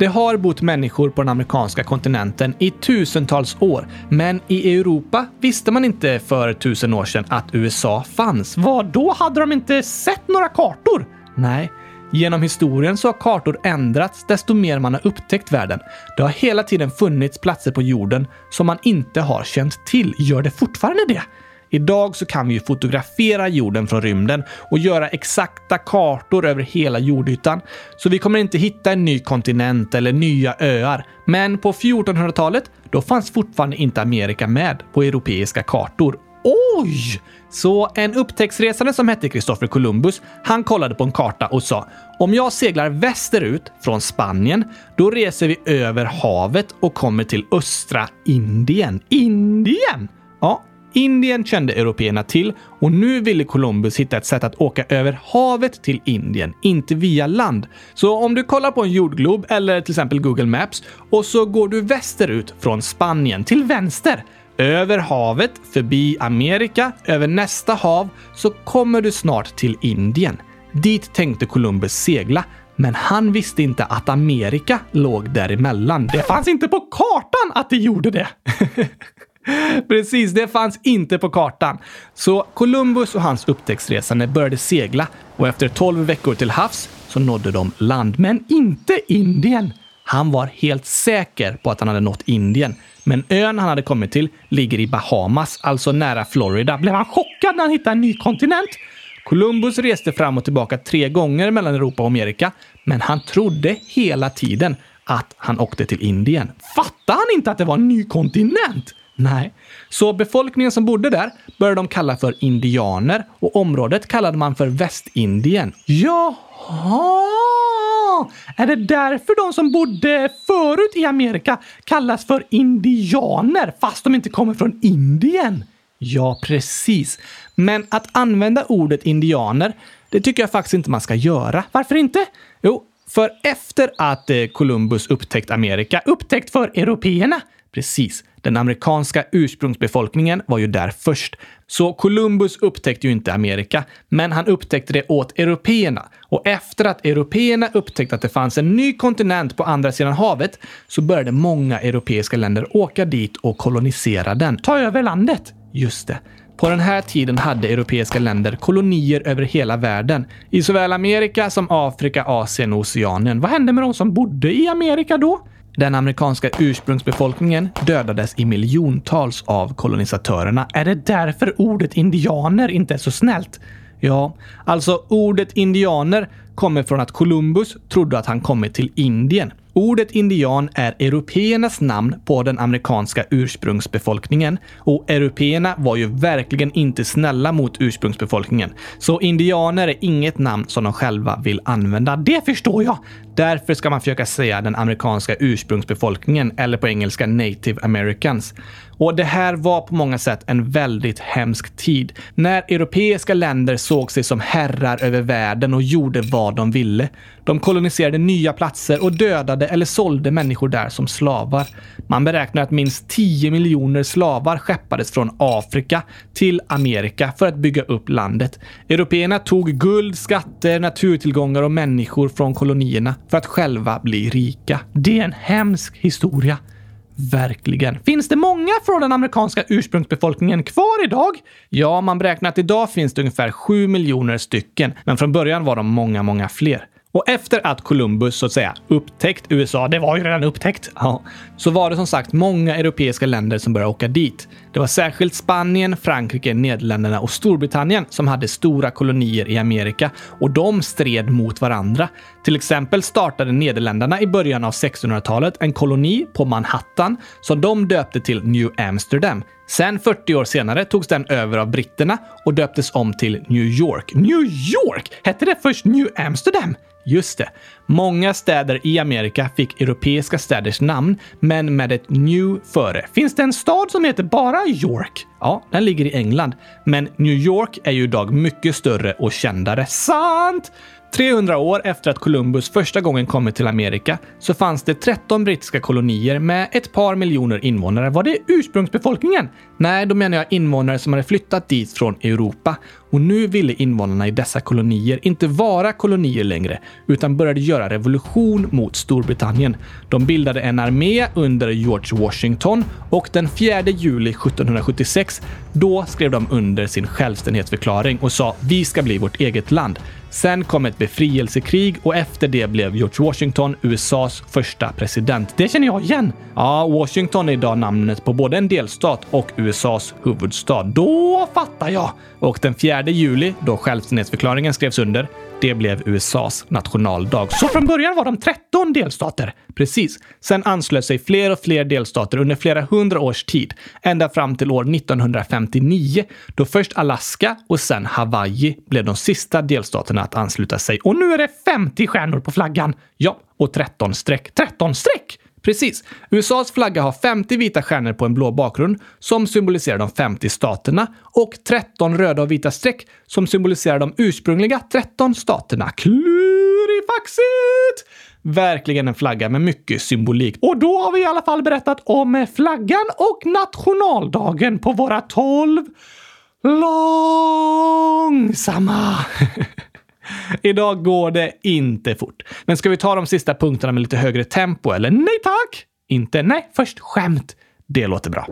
Det har bott människor på den amerikanska kontinenten i tusentals år, men i Europa visste man inte för tusen år sedan att USA fanns. Vad då hade de inte sett några kartor? Nej, Genom historien så har kartor ändrats desto mer man har upptäckt världen. Det har hela tiden funnits platser på jorden som man inte har känt till. Gör det fortfarande det? Idag så kan vi ju fotografera jorden från rymden och göra exakta kartor över hela jordytan. Så vi kommer inte hitta en ny kontinent eller nya öar. Men på 1400-talet, då fanns fortfarande inte Amerika med på europeiska kartor. Oj! Så en upptäcktsresande som hette Kristoffer Columbus, han kollade på en karta och sa om jag seglar västerut från Spanien, då reser vi över havet och kommer till östra Indien. Indien? Ja, Indien kände européerna till och nu ville Columbus hitta ett sätt att åka över havet till Indien, inte via land. Så om du kollar på en jordglob eller till exempel Google Maps och så går du västerut från Spanien till vänster över havet, förbi Amerika, över nästa hav, så kommer du snart till Indien. Dit tänkte Columbus segla, men han visste inte att Amerika låg däremellan. Det fanns inte på kartan att det gjorde det! Precis, det fanns inte på kartan. Så Columbus och hans upptäcktsresande började segla och efter 12 veckor till havs så nådde de land, men inte Indien. Han var helt säker på att han hade nått Indien, men ön han hade kommit till ligger i Bahamas, alltså nära Florida. Blev han chockad när han hittade en ny kontinent? Columbus reste fram och tillbaka tre gånger mellan Europa och Amerika, men han trodde hela tiden att han åkte till Indien. Fattade han inte att det var en ny kontinent? Nej. Så befolkningen som bodde där började de kalla för indianer och området kallade man för Västindien. Jaha! Är det därför de som bodde förut i Amerika kallas för indianer fast de inte kommer från Indien? Ja, precis. Men att använda ordet indianer, det tycker jag faktiskt inte man ska göra. Varför inte? Jo, för efter att eh, Columbus upptäckt Amerika, upptäckt för européerna, precis, den amerikanska ursprungsbefolkningen var ju där först. Så Columbus upptäckte ju inte Amerika, men han upptäckte det åt européerna. Och efter att européerna upptäckte att det fanns en ny kontinent på andra sidan havet så började många europeiska länder åka dit och kolonisera den. Ta över landet! Just det. På den här tiden hade europeiska länder kolonier över hela världen. I såväl Amerika som Afrika, Asien och Oceanien. Vad hände med de som bodde i Amerika då? Den amerikanska ursprungsbefolkningen dödades i miljontals av kolonisatörerna. Är det därför ordet indianer inte är så snällt? Ja, alltså ordet indianer kommer från att Columbus trodde att han kommit till Indien. Ordet indian är européernas namn på den amerikanska ursprungsbefolkningen och européerna var ju verkligen inte snälla mot ursprungsbefolkningen. Så indianer är inget namn som de själva vill använda. Det förstår jag! Därför ska man försöka säga den amerikanska ursprungsbefolkningen eller på engelska native americans. Och det här var på många sätt en väldigt hemsk tid. När europeiska länder såg sig som herrar över världen och gjorde vad de ville. De koloniserade nya platser och dödade eller sålde människor där som slavar. Man beräknar att minst 10 miljoner slavar skeppades från Afrika till Amerika för att bygga upp landet. Européerna tog guld, skatter, naturtillgångar och människor från kolonierna för att själva bli rika. Det är en hemsk historia. Verkligen. Finns det många från den amerikanska ursprungsbefolkningen kvar idag? Ja, man beräknar att idag finns det ungefär 7 miljoner stycken, men från början var de många, många fler. Och efter att Columbus så att säga upptäckt USA, det var ju redan upptäckt, ja, så var det som sagt många europeiska länder som började åka dit. Det var särskilt Spanien, Frankrike, Nederländerna och Storbritannien som hade stora kolonier i Amerika och de stred mot varandra. Till exempel startade Nederländerna i början av 1600-talet en koloni på Manhattan som de döpte till New Amsterdam. Sen 40 år senare togs den över av britterna och döptes om till New York. New York! Hette det först New Amsterdam? Just det. Många städer i Amerika fick europeiska städers namn, men med ett new före. Finns det en stad som heter bara York? Ja, den ligger i England. Men New York är ju idag mycket större och kändare. Sant! 300 år efter att Columbus första gången kommit till Amerika så fanns det 13 brittiska kolonier med ett par miljoner invånare. Var det ursprungsbefolkningen? Nej, då menar jag invånare som hade flyttat dit från Europa. Och nu ville invånarna i dessa kolonier inte vara kolonier längre, utan började göra revolution mot Storbritannien. De bildade en armé under George Washington och den 4 juli 1776, då skrev de under sin självständighetsförklaring och sa “Vi ska bli vårt eget land”. Sen kom ett befrielsekrig och efter det blev George Washington USAs första president. Det känner jag igen! Ja, Washington är idag namnet på både en delstat och USAs huvudstad. Då fattar jag! Och den 4 juli, då självständighetsförklaringen skrevs under, det blev USAs nationaldag. Så från början var de 13 delstater. Precis. Sen anslöt sig fler och fler delstater under flera hundra års tid. Ända fram till år 1959 då först Alaska och sen Hawaii blev de sista delstaterna att ansluta sig. Och nu är det 50 stjärnor på flaggan! Ja, och 13 streck. 13 streck! Precis. USAs flagga har 50 vita stjärnor på en blå bakgrund som symboliserar de 50 staterna och 13 röda och vita streck som symboliserar de ursprungliga 13 staterna. Klurifaxigt! Verkligen en flagga med mycket symbolik. Och då har vi i alla fall berättat om eh, flaggan och nationaldagen på våra 12 långsamma Idag går det inte fort. Men ska vi ta de sista punkterna med lite högre tempo eller? Nej tack! Inte nej, först skämt. Det låter bra.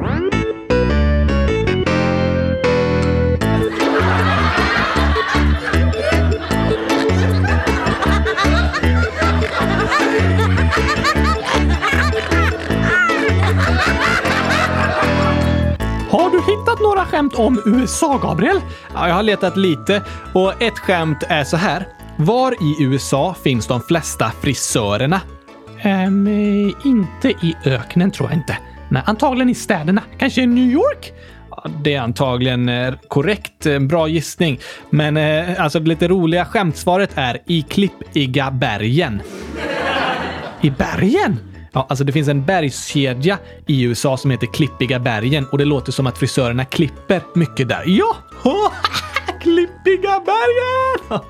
Har du hittat några skämt om USA, Gabriel? Ja, jag har letat lite och ett skämt är så här. Var i USA finns de flesta frisörerna? Ähm, inte i öknen tror jag inte. Nej, antagligen i städerna. Kanske i New York? Det är antagligen eh, korrekt. Eh, bra gissning. Men alltså det lite roliga skämtsvaret är i klippiga bergen. I bergen? Ja, alltså det finns en bergskedja i USA som heter Klippiga bergen och det låter som att frisörerna klipper mycket där. Ja! Klippiga bergen!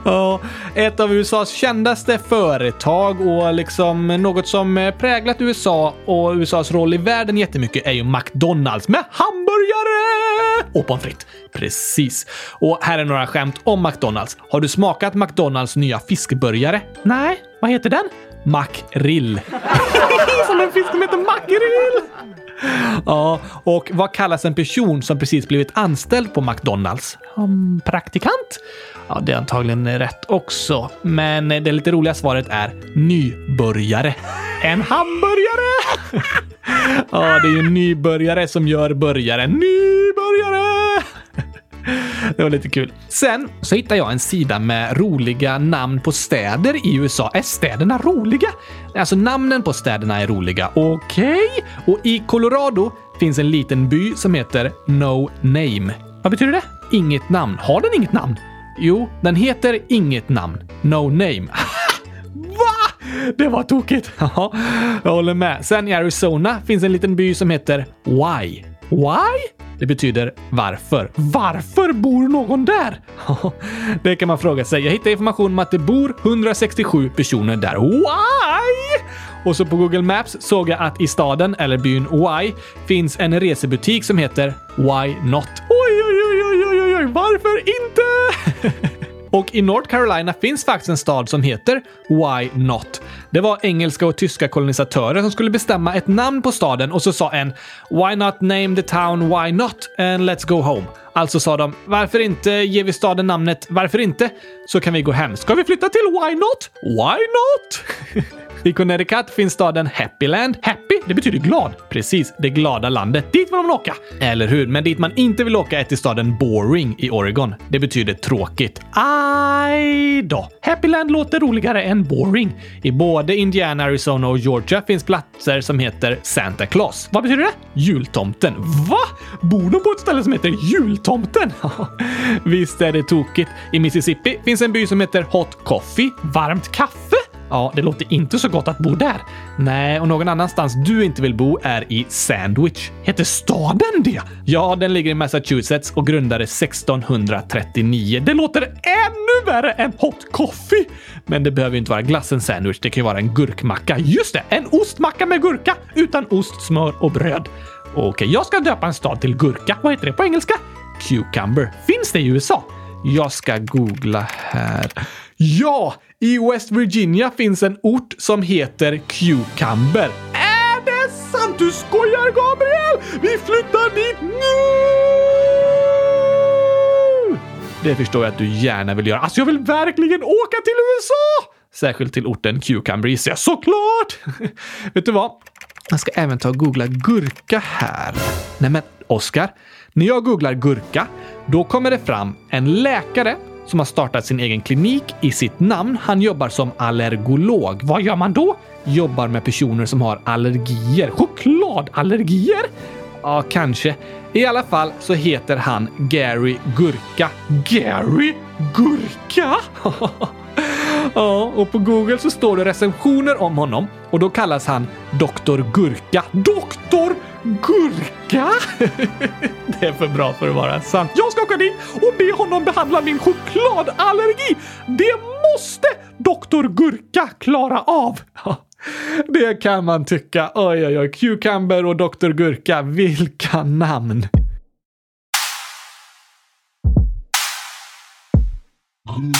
ja, ett av USAs kändaste företag och liksom något som präglat USA och USAs roll i världen jättemycket är ju McDonalds med hamburgare och pommes frites. Precis. Och här är några skämt om McDonalds. Har du smakat McDonalds nya fiskburgare? Nej, vad heter den? Makrill. som en fisk som heter makrill! Ja, och vad kallas en person som precis blivit anställd på McDonalds? Um, praktikant? Ja, det är antagligen rätt också. Men det lite roliga svaret är nybörjare. En hamburgare! ja, det är ju nybörjare som gör burgare. Nybörjare! Det var lite kul. Sen så hittade jag en sida med roliga namn på städer i USA. Är städerna roliga? Alltså namnen på städerna är roliga. Okej? Okay. Och i Colorado finns en liten by som heter No Name. Vad betyder det? Inget namn. Har den inget namn? Jo, den heter inget namn. No Name. Va? Det var tokigt. Ja, jag håller med. Sen i Arizona finns en liten by som heter Why. Why? Det betyder varför. Varför bor någon där? det kan man fråga sig. Jag hittade information om att det bor 167 personer där. Why? Och så på Google Maps såg jag att i staden, eller byn Why, finns en resebutik som heter Why Not. Oj, oj, oj, oj, oj, oj, varför inte? Och i North Carolina finns faktiskt en stad som heter Why Not. Det var engelska och tyska kolonisatörer som skulle bestämma ett namn på staden och så sa en “Why not name the town Why not and let's go home?” Alltså sa de “Varför inte ger vi staden namnet Varför inte? Så kan vi gå hem. Ska vi flytta till Why not? Why not?” I Connecticut finns staden Happyland. Happy, det betyder glad. Precis, det glada landet. Dit vill man åka. Eller hur? Men dit man inte vill åka är till staden Boring i Oregon. Det betyder tråkigt. Aj då! Happyland låter roligare än Boring. I både Indiana, Arizona och Georgia finns platser som heter Santa Claus. Vad betyder det? Jultomten. Va? Bor de på ett ställe som heter Jultomten? Visst är det tokigt. I Mississippi finns en by som heter Hot Coffee. Varmt kaffe? Ja, det låter inte så gott att bo där. Nej, och någon annanstans du inte vill bo är i Sandwich. Heter staden det? Ja, den ligger i Massachusetts och grundades 1639. Det låter ännu värre än hot coffee! Men det behöver inte vara glassen sandwich. Det kan ju vara en gurkmacka. Just det! En ostmacka med gurka utan ost, smör och bröd. Okej, jag ska döpa en stad till gurka. Vad heter det på engelska? Cucumber. Finns det i USA? Jag ska googla här. Ja! I West Virginia finns en ort som heter Cucumber. Är det sant? Du skojar Gabriel! Vi flyttar dit nu! Det förstår jag att du gärna vill göra. Alltså, jag vill verkligen åka till USA! Särskilt till orten Cucumber gissar jag såklart! Vet du vad? Jag ska även ta och googla gurka här. Nej men, Oskar. När jag googlar gurka, då kommer det fram en läkare som har startat sin egen klinik i sitt namn. Han jobbar som allergolog. Vad gör man då? Jobbar med personer som har allergier. Chokladallergier? Ja, kanske. I alla fall så heter han Gary Gurka. Gary Gurka? ja, och på Google så står det recensioner om honom och då kallas han Dr Gurka. Doktor Gurka? det är för bra för att vara sant. Jag ska åka dit och be honom behandla min chokladallergi. Det måste Dr Gurka klara av. Det kan man tycka. Oj, oj, oj. Cucumber och Dr Gurka. Vilka namn! Mm.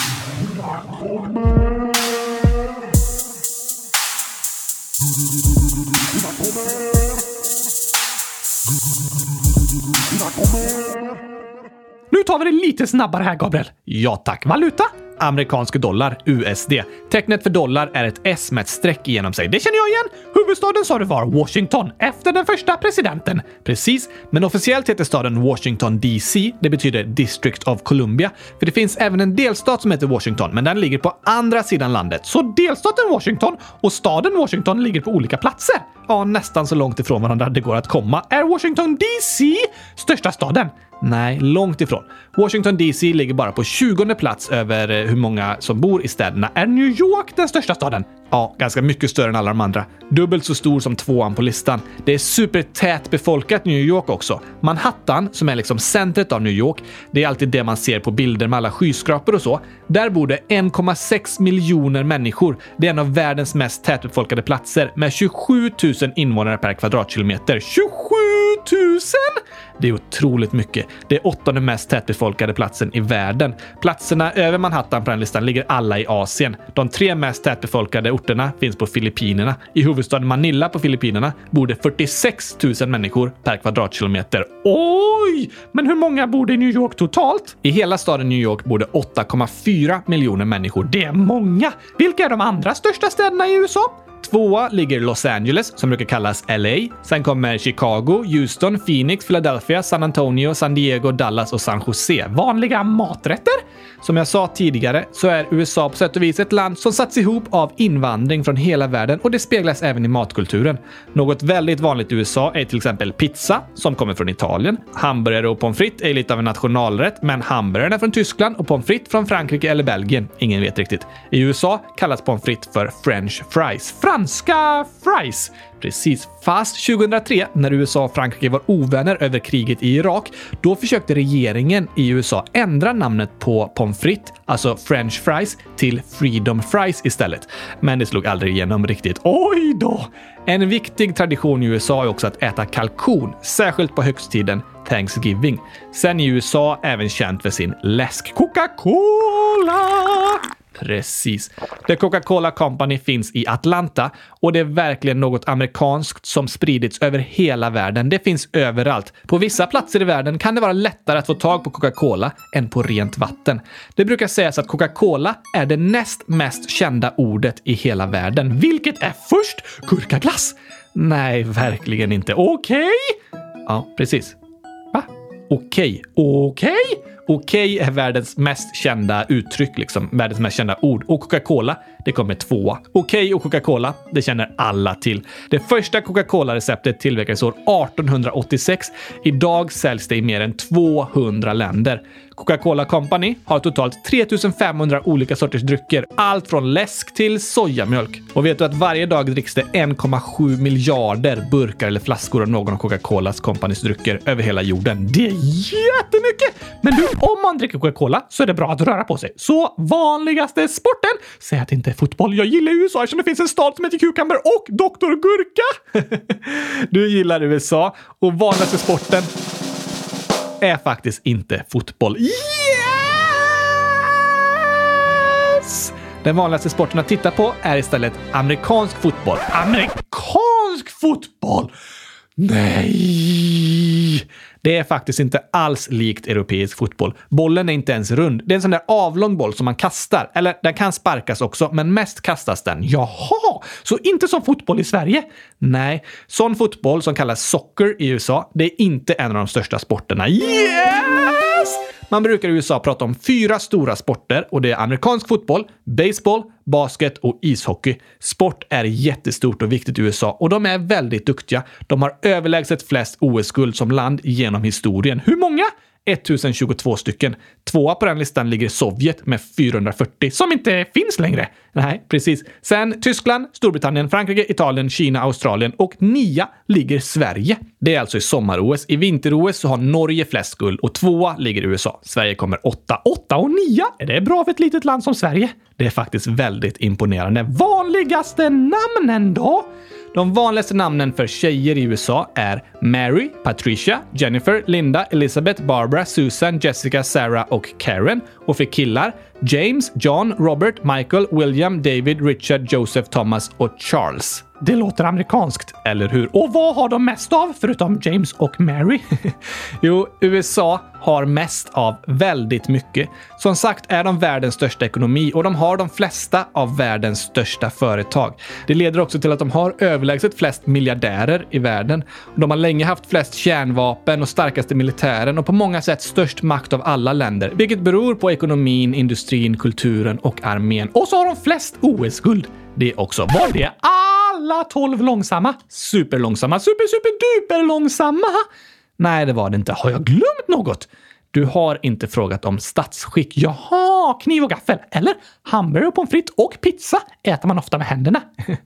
Nu tar vi det lite snabbare här, Gabriel. Ja tack. Valuta? Amerikansk dollar, USD. Tecknet för dollar är ett S med ett streck igenom sig. Det känner jag igen! Huvudstaden sa du var Washington, efter den första presidenten. Precis, men officiellt heter staden Washington DC. Det betyder District of Columbia, för det finns även en delstat som heter Washington, men den ligger på andra sidan landet. Så delstaten Washington och staden Washington ligger på olika platser. Ja, nästan så långt ifrån varandra det går att komma. Är Washington DC största staden? Nej, långt ifrån. Washington DC ligger bara på 20 plats över eh, hur många som bor i städerna. Är New York den största staden? Ja, ganska mycket större än alla de andra. Dubbelt så stor som tvåan på listan. Det är supertät befolkat New York också. Manhattan, som är liksom centret av New York, det är alltid det man ser på bilder med alla skyskrapor och så. Där bor det 1,6 miljoner människor. Det är en av världens mest tätbefolkade platser med 27 000 invånare per kvadratkilometer. 27 000! Det är otroligt mycket. Det är åttonde mest tätbefolkade platsen i världen. Platserna över Manhattan på den listan ligger alla i Asien. De tre mest tätbefolkade orterna finns på Filippinerna. I huvudstaden Manila på Filippinerna bor det 46 000 människor per kvadratkilometer. Oj! Men hur många bor det i New York totalt? I hela staden New York bor det 8,4 miljoner människor. Det är många! Vilka är de andra största städerna i USA? Tvåa ligger Los Angeles, som brukar kallas LA. Sen kommer Chicago, Houston, Phoenix, Philadelphia, San Antonio, San Diego, Dallas och San Jose. Vanliga maträtter? Som jag sa tidigare så är USA på sätt och vis ett land som satts ihop av invandring från hela världen och det speglas även i matkulturen. Något väldigt vanligt i USA är till exempel pizza, som kommer från Italien. Hamburgare och pommes frites är lite av en nationalrätt, men hamburgaren är från Tyskland och pommes frites från Frankrike eller Belgien. Ingen vet riktigt. I USA kallas pommes frites för French fries. Franska fries! Precis. Fast 2003, när USA och Frankrike var ovänner över kriget i Irak, då försökte regeringen i USA ändra namnet på pommes frites, alltså french fries, till freedom fries istället. Men det slog aldrig igenom riktigt. Oj då! En viktig tradition i USA är också att äta kalkon, särskilt på högtiden Thanksgiving. Sen är USA även känt för sin läsk Coca-Cola! Precis. The Coca-Cola Company finns i Atlanta och det är verkligen något amerikanskt som spridits över hela världen. Det finns överallt. På vissa platser i världen kan det vara lättare att få tag på Coca-Cola än på rent vatten. Det brukar sägas att Coca-Cola är det näst mest kända ordet i hela världen. Vilket är först? Gurkaglass? Nej, verkligen inte. Okej? Okay? Ja, precis. Va? Okej. Okay. Okej? Okay? Okej är världens mest kända uttryck, liksom världens mest kända ord. Och Coca-Cola, det kommer tvåa. Okej och Coca-Cola, det känner alla till. Det första Coca-Cola-receptet tillverkades år 1886. Idag säljs det i mer än 200 länder. Coca-Cola Company har totalt 3500 olika sorters drycker. Allt från läsk till sojamjölk. Och vet du att varje dag dricks det 1,7 miljarder burkar eller flaskor av någon av Coca-Colas Companys drycker över hela jorden. Det är jättemycket! Men du, om man dricker Coca-Cola så är det bra att röra på sig. Så vanligaste sporten? Säg att det inte är fotboll. Jag gillar USA eftersom det finns en stad som heter Cucumber och Dr. Gurka. du gillar USA och vanligaste sporten är faktiskt inte fotboll. Yes! Den vanligaste sporten att titta på är istället amerikansk fotboll. Amerikansk fotboll! Nej! Det är faktiskt inte alls likt europeisk fotboll. Bollen är inte ens rund. Det är en sån där avlång boll som man kastar. Eller den kan sparkas också, men mest kastas den. Jaha! Så inte som fotboll i Sverige? Nej, sån fotboll som kallas soccer i USA, det är inte en av de största sporterna. Yes! Man brukar i USA prata om fyra stora sporter och det är amerikansk fotboll, baseball, basket och ishockey. Sport är jättestort och viktigt i USA och de är väldigt duktiga. De har överlägset flest OS-guld som land genom historien. Hur många? 1022 stycken. Tvåa på den listan ligger Sovjet med 440, som inte finns längre. Nej, precis. Sen Tyskland, Storbritannien, Frankrike, Italien, Kina, Australien och nia ligger Sverige. Det är alltså i sommar-OS. I vinter-OS så har Norge flest guld och tvåa ligger USA. Sverige kommer åtta. Åtta och nia? Är det bra för ett litet land som Sverige? Det är faktiskt väldigt imponerande. Vanligaste namnen då? De vanligaste namnen för tjejer i USA är Mary, Patricia, Jennifer, Linda, Elizabeth, Barbara, Susan, Jessica, Sarah och Karen. Och för killar James, John, Robert, Michael, William, David, Richard, Joseph, Thomas och Charles. Det låter amerikanskt, eller hur? Och vad har de mest av, förutom James och Mary? jo, USA har mest av väldigt mycket. Som sagt är de världens största ekonomi och de har de flesta av världens största företag. Det leder också till att de har överlägset flest miljardärer i världen. De har länge haft flest kärnvapen och starkaste militären och på många sätt störst makt av alla länder, vilket beror på ekonomin, industrin, kulturen och armén. Och så har de flest OS-guld. Det också. Var det alla tolv långsamma? Superlångsamma? Super, super, duper långsamma? Nej, det var det inte. Har jag glömt något? Du har inte frågat om statsskick. Jaha, kniv och gaffel. Eller hamburgare, pommes frites och pizza äter man ofta med händerna.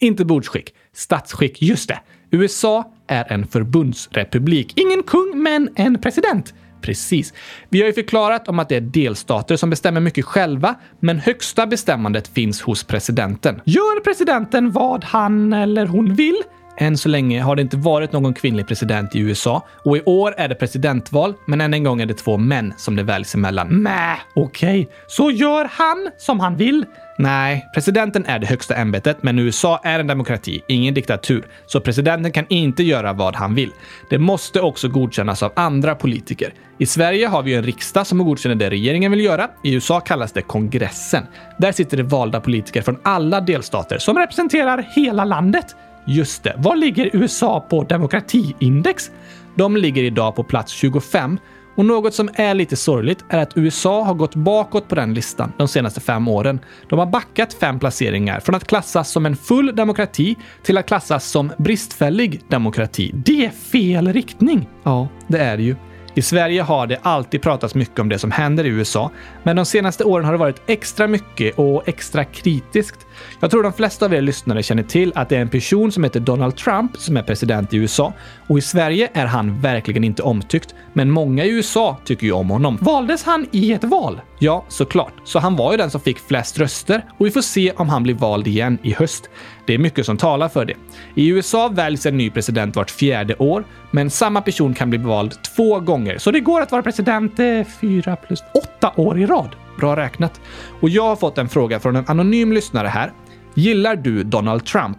inte bordsskick. Statsskick, just det. USA är en förbundsrepublik. Ingen kung, men en president. Precis. Vi har ju förklarat om att det är delstater som bestämmer mycket själva, men högsta bestämmandet finns hos presidenten. Gör presidenten vad han eller hon vill? Än så länge har det inte varit någon kvinnlig president i USA och i år är det presidentval, men än en gång är det två män som det väljs emellan. Mä, okej. Okay. Så gör han som han vill? Nej, presidenten är det högsta ämbetet, men USA är en demokrati, ingen diktatur. Så presidenten kan inte göra vad han vill. Det måste också godkännas av andra politiker. I Sverige har vi en riksdag som godkänner det regeringen vill göra. I USA kallas det kongressen. Där sitter det valda politiker från alla delstater som representerar hela landet. Just det. Var ligger USA på demokratiindex? De ligger idag på plats 25 och något som är lite sorgligt är att USA har gått bakåt på den listan de senaste fem åren. De har backat fem placeringar från att klassas som en full demokrati till att klassas som bristfällig demokrati. Det är fel riktning! Ja, det är det ju. I Sverige har det alltid pratats mycket om det som händer i USA, men de senaste åren har det varit extra mycket och extra kritiskt. Jag tror de flesta av er lyssnare känner till att det är en person som heter Donald Trump som är president i USA och i Sverige är han verkligen inte omtyckt. Men många i USA tycker ju om honom. Valdes han i ett val? Ja, såklart. Så han var ju den som fick flest röster och vi får se om han blir vald igen i höst. Det är mycket som talar för det. I USA väljs en ny president vart fjärde år, men samma person kan bli vald två gånger. Så det går att vara president eh, fyra plus åtta år i rad. Bra räknat. Och jag har fått en fråga från en anonym lyssnare här. Gillar du Donald Trump?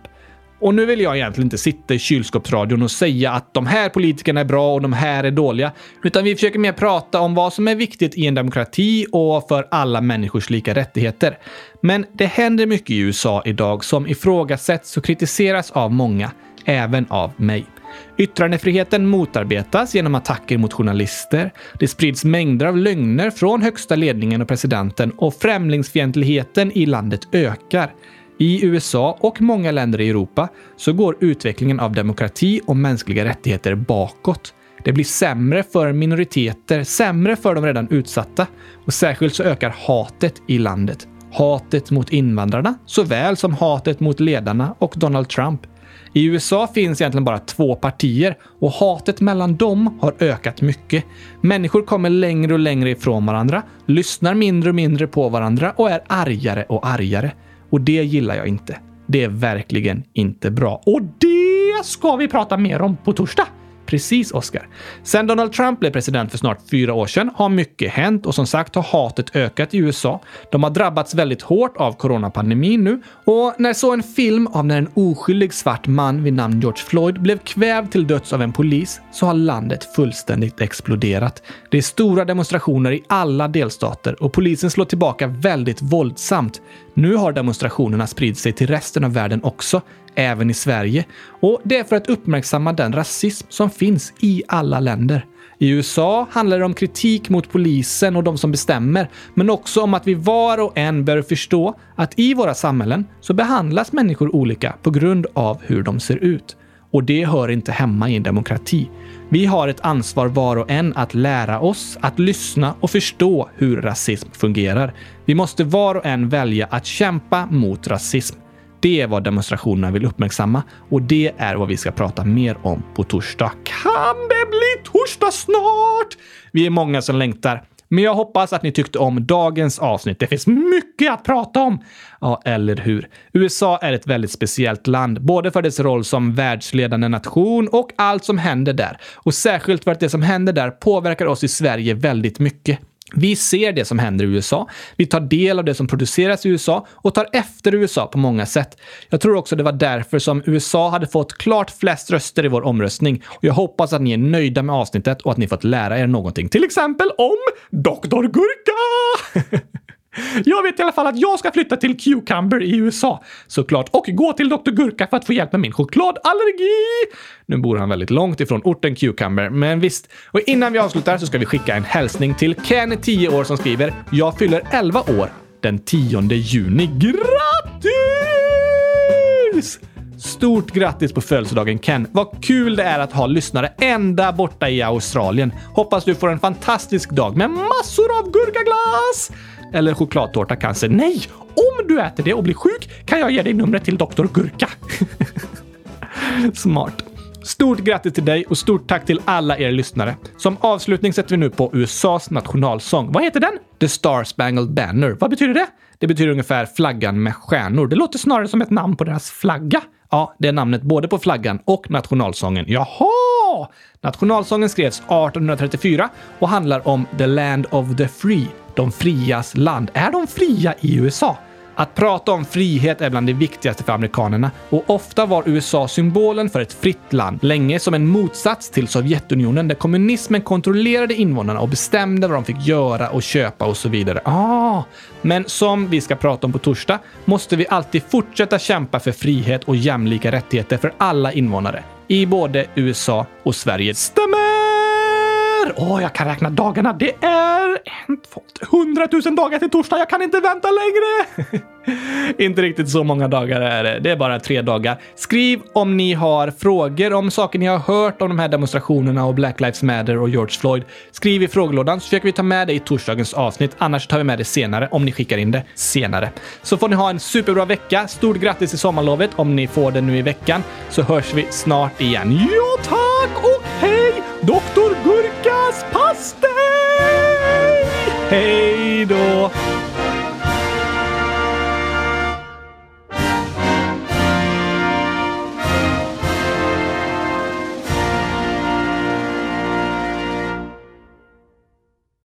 Och nu vill jag egentligen inte sitta i kylskåpsradion och säga att de här politikerna är bra och de här är dåliga, utan vi försöker mer prata om vad som är viktigt i en demokrati och för alla människors lika rättigheter. Men det händer mycket i USA idag som ifrågasätts och kritiseras av många, även av mig. Yttrandefriheten motarbetas genom attacker mot journalister. Det sprids mängder av lögner från högsta ledningen och presidenten och främlingsfientligheten i landet ökar. I USA och många länder i Europa så går utvecklingen av demokrati och mänskliga rättigheter bakåt. Det blir sämre för minoriteter, sämre för de redan utsatta och särskilt så ökar hatet i landet. Hatet mot invandrarna såväl som hatet mot ledarna och Donald Trump. I USA finns egentligen bara två partier och hatet mellan dem har ökat mycket. Människor kommer längre och längre ifrån varandra, lyssnar mindre och mindre på varandra och är argare och argare. Och det gillar jag inte. Det är verkligen inte bra. Och det ska vi prata mer om på torsdag. Precis, Oscar. Sen Donald Trump blev president för snart fyra år sedan har mycket hänt och som sagt har hatet ökat i USA. De har drabbats väldigt hårt av coronapandemin nu och när så en film av när en oskyldig svart man vid namn George Floyd blev kvävd till döds av en polis så har landet fullständigt exploderat. Det är stora demonstrationer i alla delstater och polisen slår tillbaka väldigt våldsamt. Nu har demonstrationerna spridit sig till resten av världen också, även i Sverige. Och det är för att uppmärksamma den rasism som finns i alla länder. I USA handlar det om kritik mot polisen och de som bestämmer, men också om att vi var och en bör förstå att i våra samhällen så behandlas människor olika på grund av hur de ser ut. Och det hör inte hemma i en demokrati. Vi har ett ansvar var och en att lära oss, att lyssna och förstå hur rasism fungerar. Vi måste var och en välja att kämpa mot rasism. Det är vad demonstrationerna vill uppmärksamma och det är vad vi ska prata mer om på torsdag. Kan det bli torsdag snart? Vi är många som längtar. Men jag hoppas att ni tyckte om dagens avsnitt. Det finns mycket att prata om! Ja, eller hur? USA är ett väldigt speciellt land, både för dess roll som världsledande nation och allt som händer där. Och särskilt för att det som händer där påverkar oss i Sverige väldigt mycket. Vi ser det som händer i USA, vi tar del av det som produceras i USA och tar efter USA på många sätt. Jag tror också det var därför som USA hade fått klart flest röster i vår omröstning och jag hoppas att ni är nöjda med avsnittet och att ni fått lära er någonting. Till exempel om Dr. Gurka! Jag vet i alla fall att jag ska flytta till Cucumber i USA, såklart, och gå till Dr. Gurka för att få hjälp med min chokladallergi. Nu bor han väldigt långt ifrån orten Cucumber, men visst. Och innan vi avslutar så ska vi skicka en hälsning till Ken, 10 år, som skriver “Jag fyller 11 år den 10 juni. Grattis!” Stort grattis på födelsedagen Ken! Vad kul det är att ha lyssnare ända borta i Australien. Hoppas du får en fantastisk dag med massor av gurkaglass! Eller chokladtårta kanske. Nej! Om du äter det och blir sjuk kan jag ge dig numret till Dr. Gurka. Smart. Stort grattis till dig och stort tack till alla er lyssnare. Som avslutning sätter vi nu på USAs nationalsång. Vad heter den? The Star Spangled Banner. Vad betyder det? Det betyder ungefär flaggan med stjärnor. Det låter snarare som ett namn på deras flagga. Ja, det är namnet både på flaggan och nationalsången. Jaha! Nationalsången skrevs 1834 och handlar om the land of the free, de frias land. Är de fria i USA? Att prata om frihet är bland det viktigaste för amerikanerna och ofta var USA symbolen för ett fritt land, länge som en motsats till Sovjetunionen där kommunismen kontrollerade invånarna och bestämde vad de fick göra och köpa och så vidare. Ah, men som vi ska prata om på torsdag måste vi alltid fortsätta kämpa för frihet och jämlika rättigheter för alla invånare i både USA och Sverige. Stämmer! Åh, oh, jag kan räkna dagarna. Det är en, två, hundratusen dagar till torsdag. Jag kan inte vänta längre. inte riktigt så många dagar är det. Det är bara tre dagar. Skriv om ni har frågor om saker ni har hört om de här demonstrationerna och Black Lives Matter och George Floyd. Skriv i frågelådan så försöker vi ta med det i torsdagens avsnitt. Annars tar vi med det senare om ni skickar in det senare. Så får ni ha en superbra vecka. Stort grattis i sommarlovet om ni får det nu i veckan. Så hörs vi snart igen. Ja, tack och hej! Doktor Gurkas pastej! Hej då!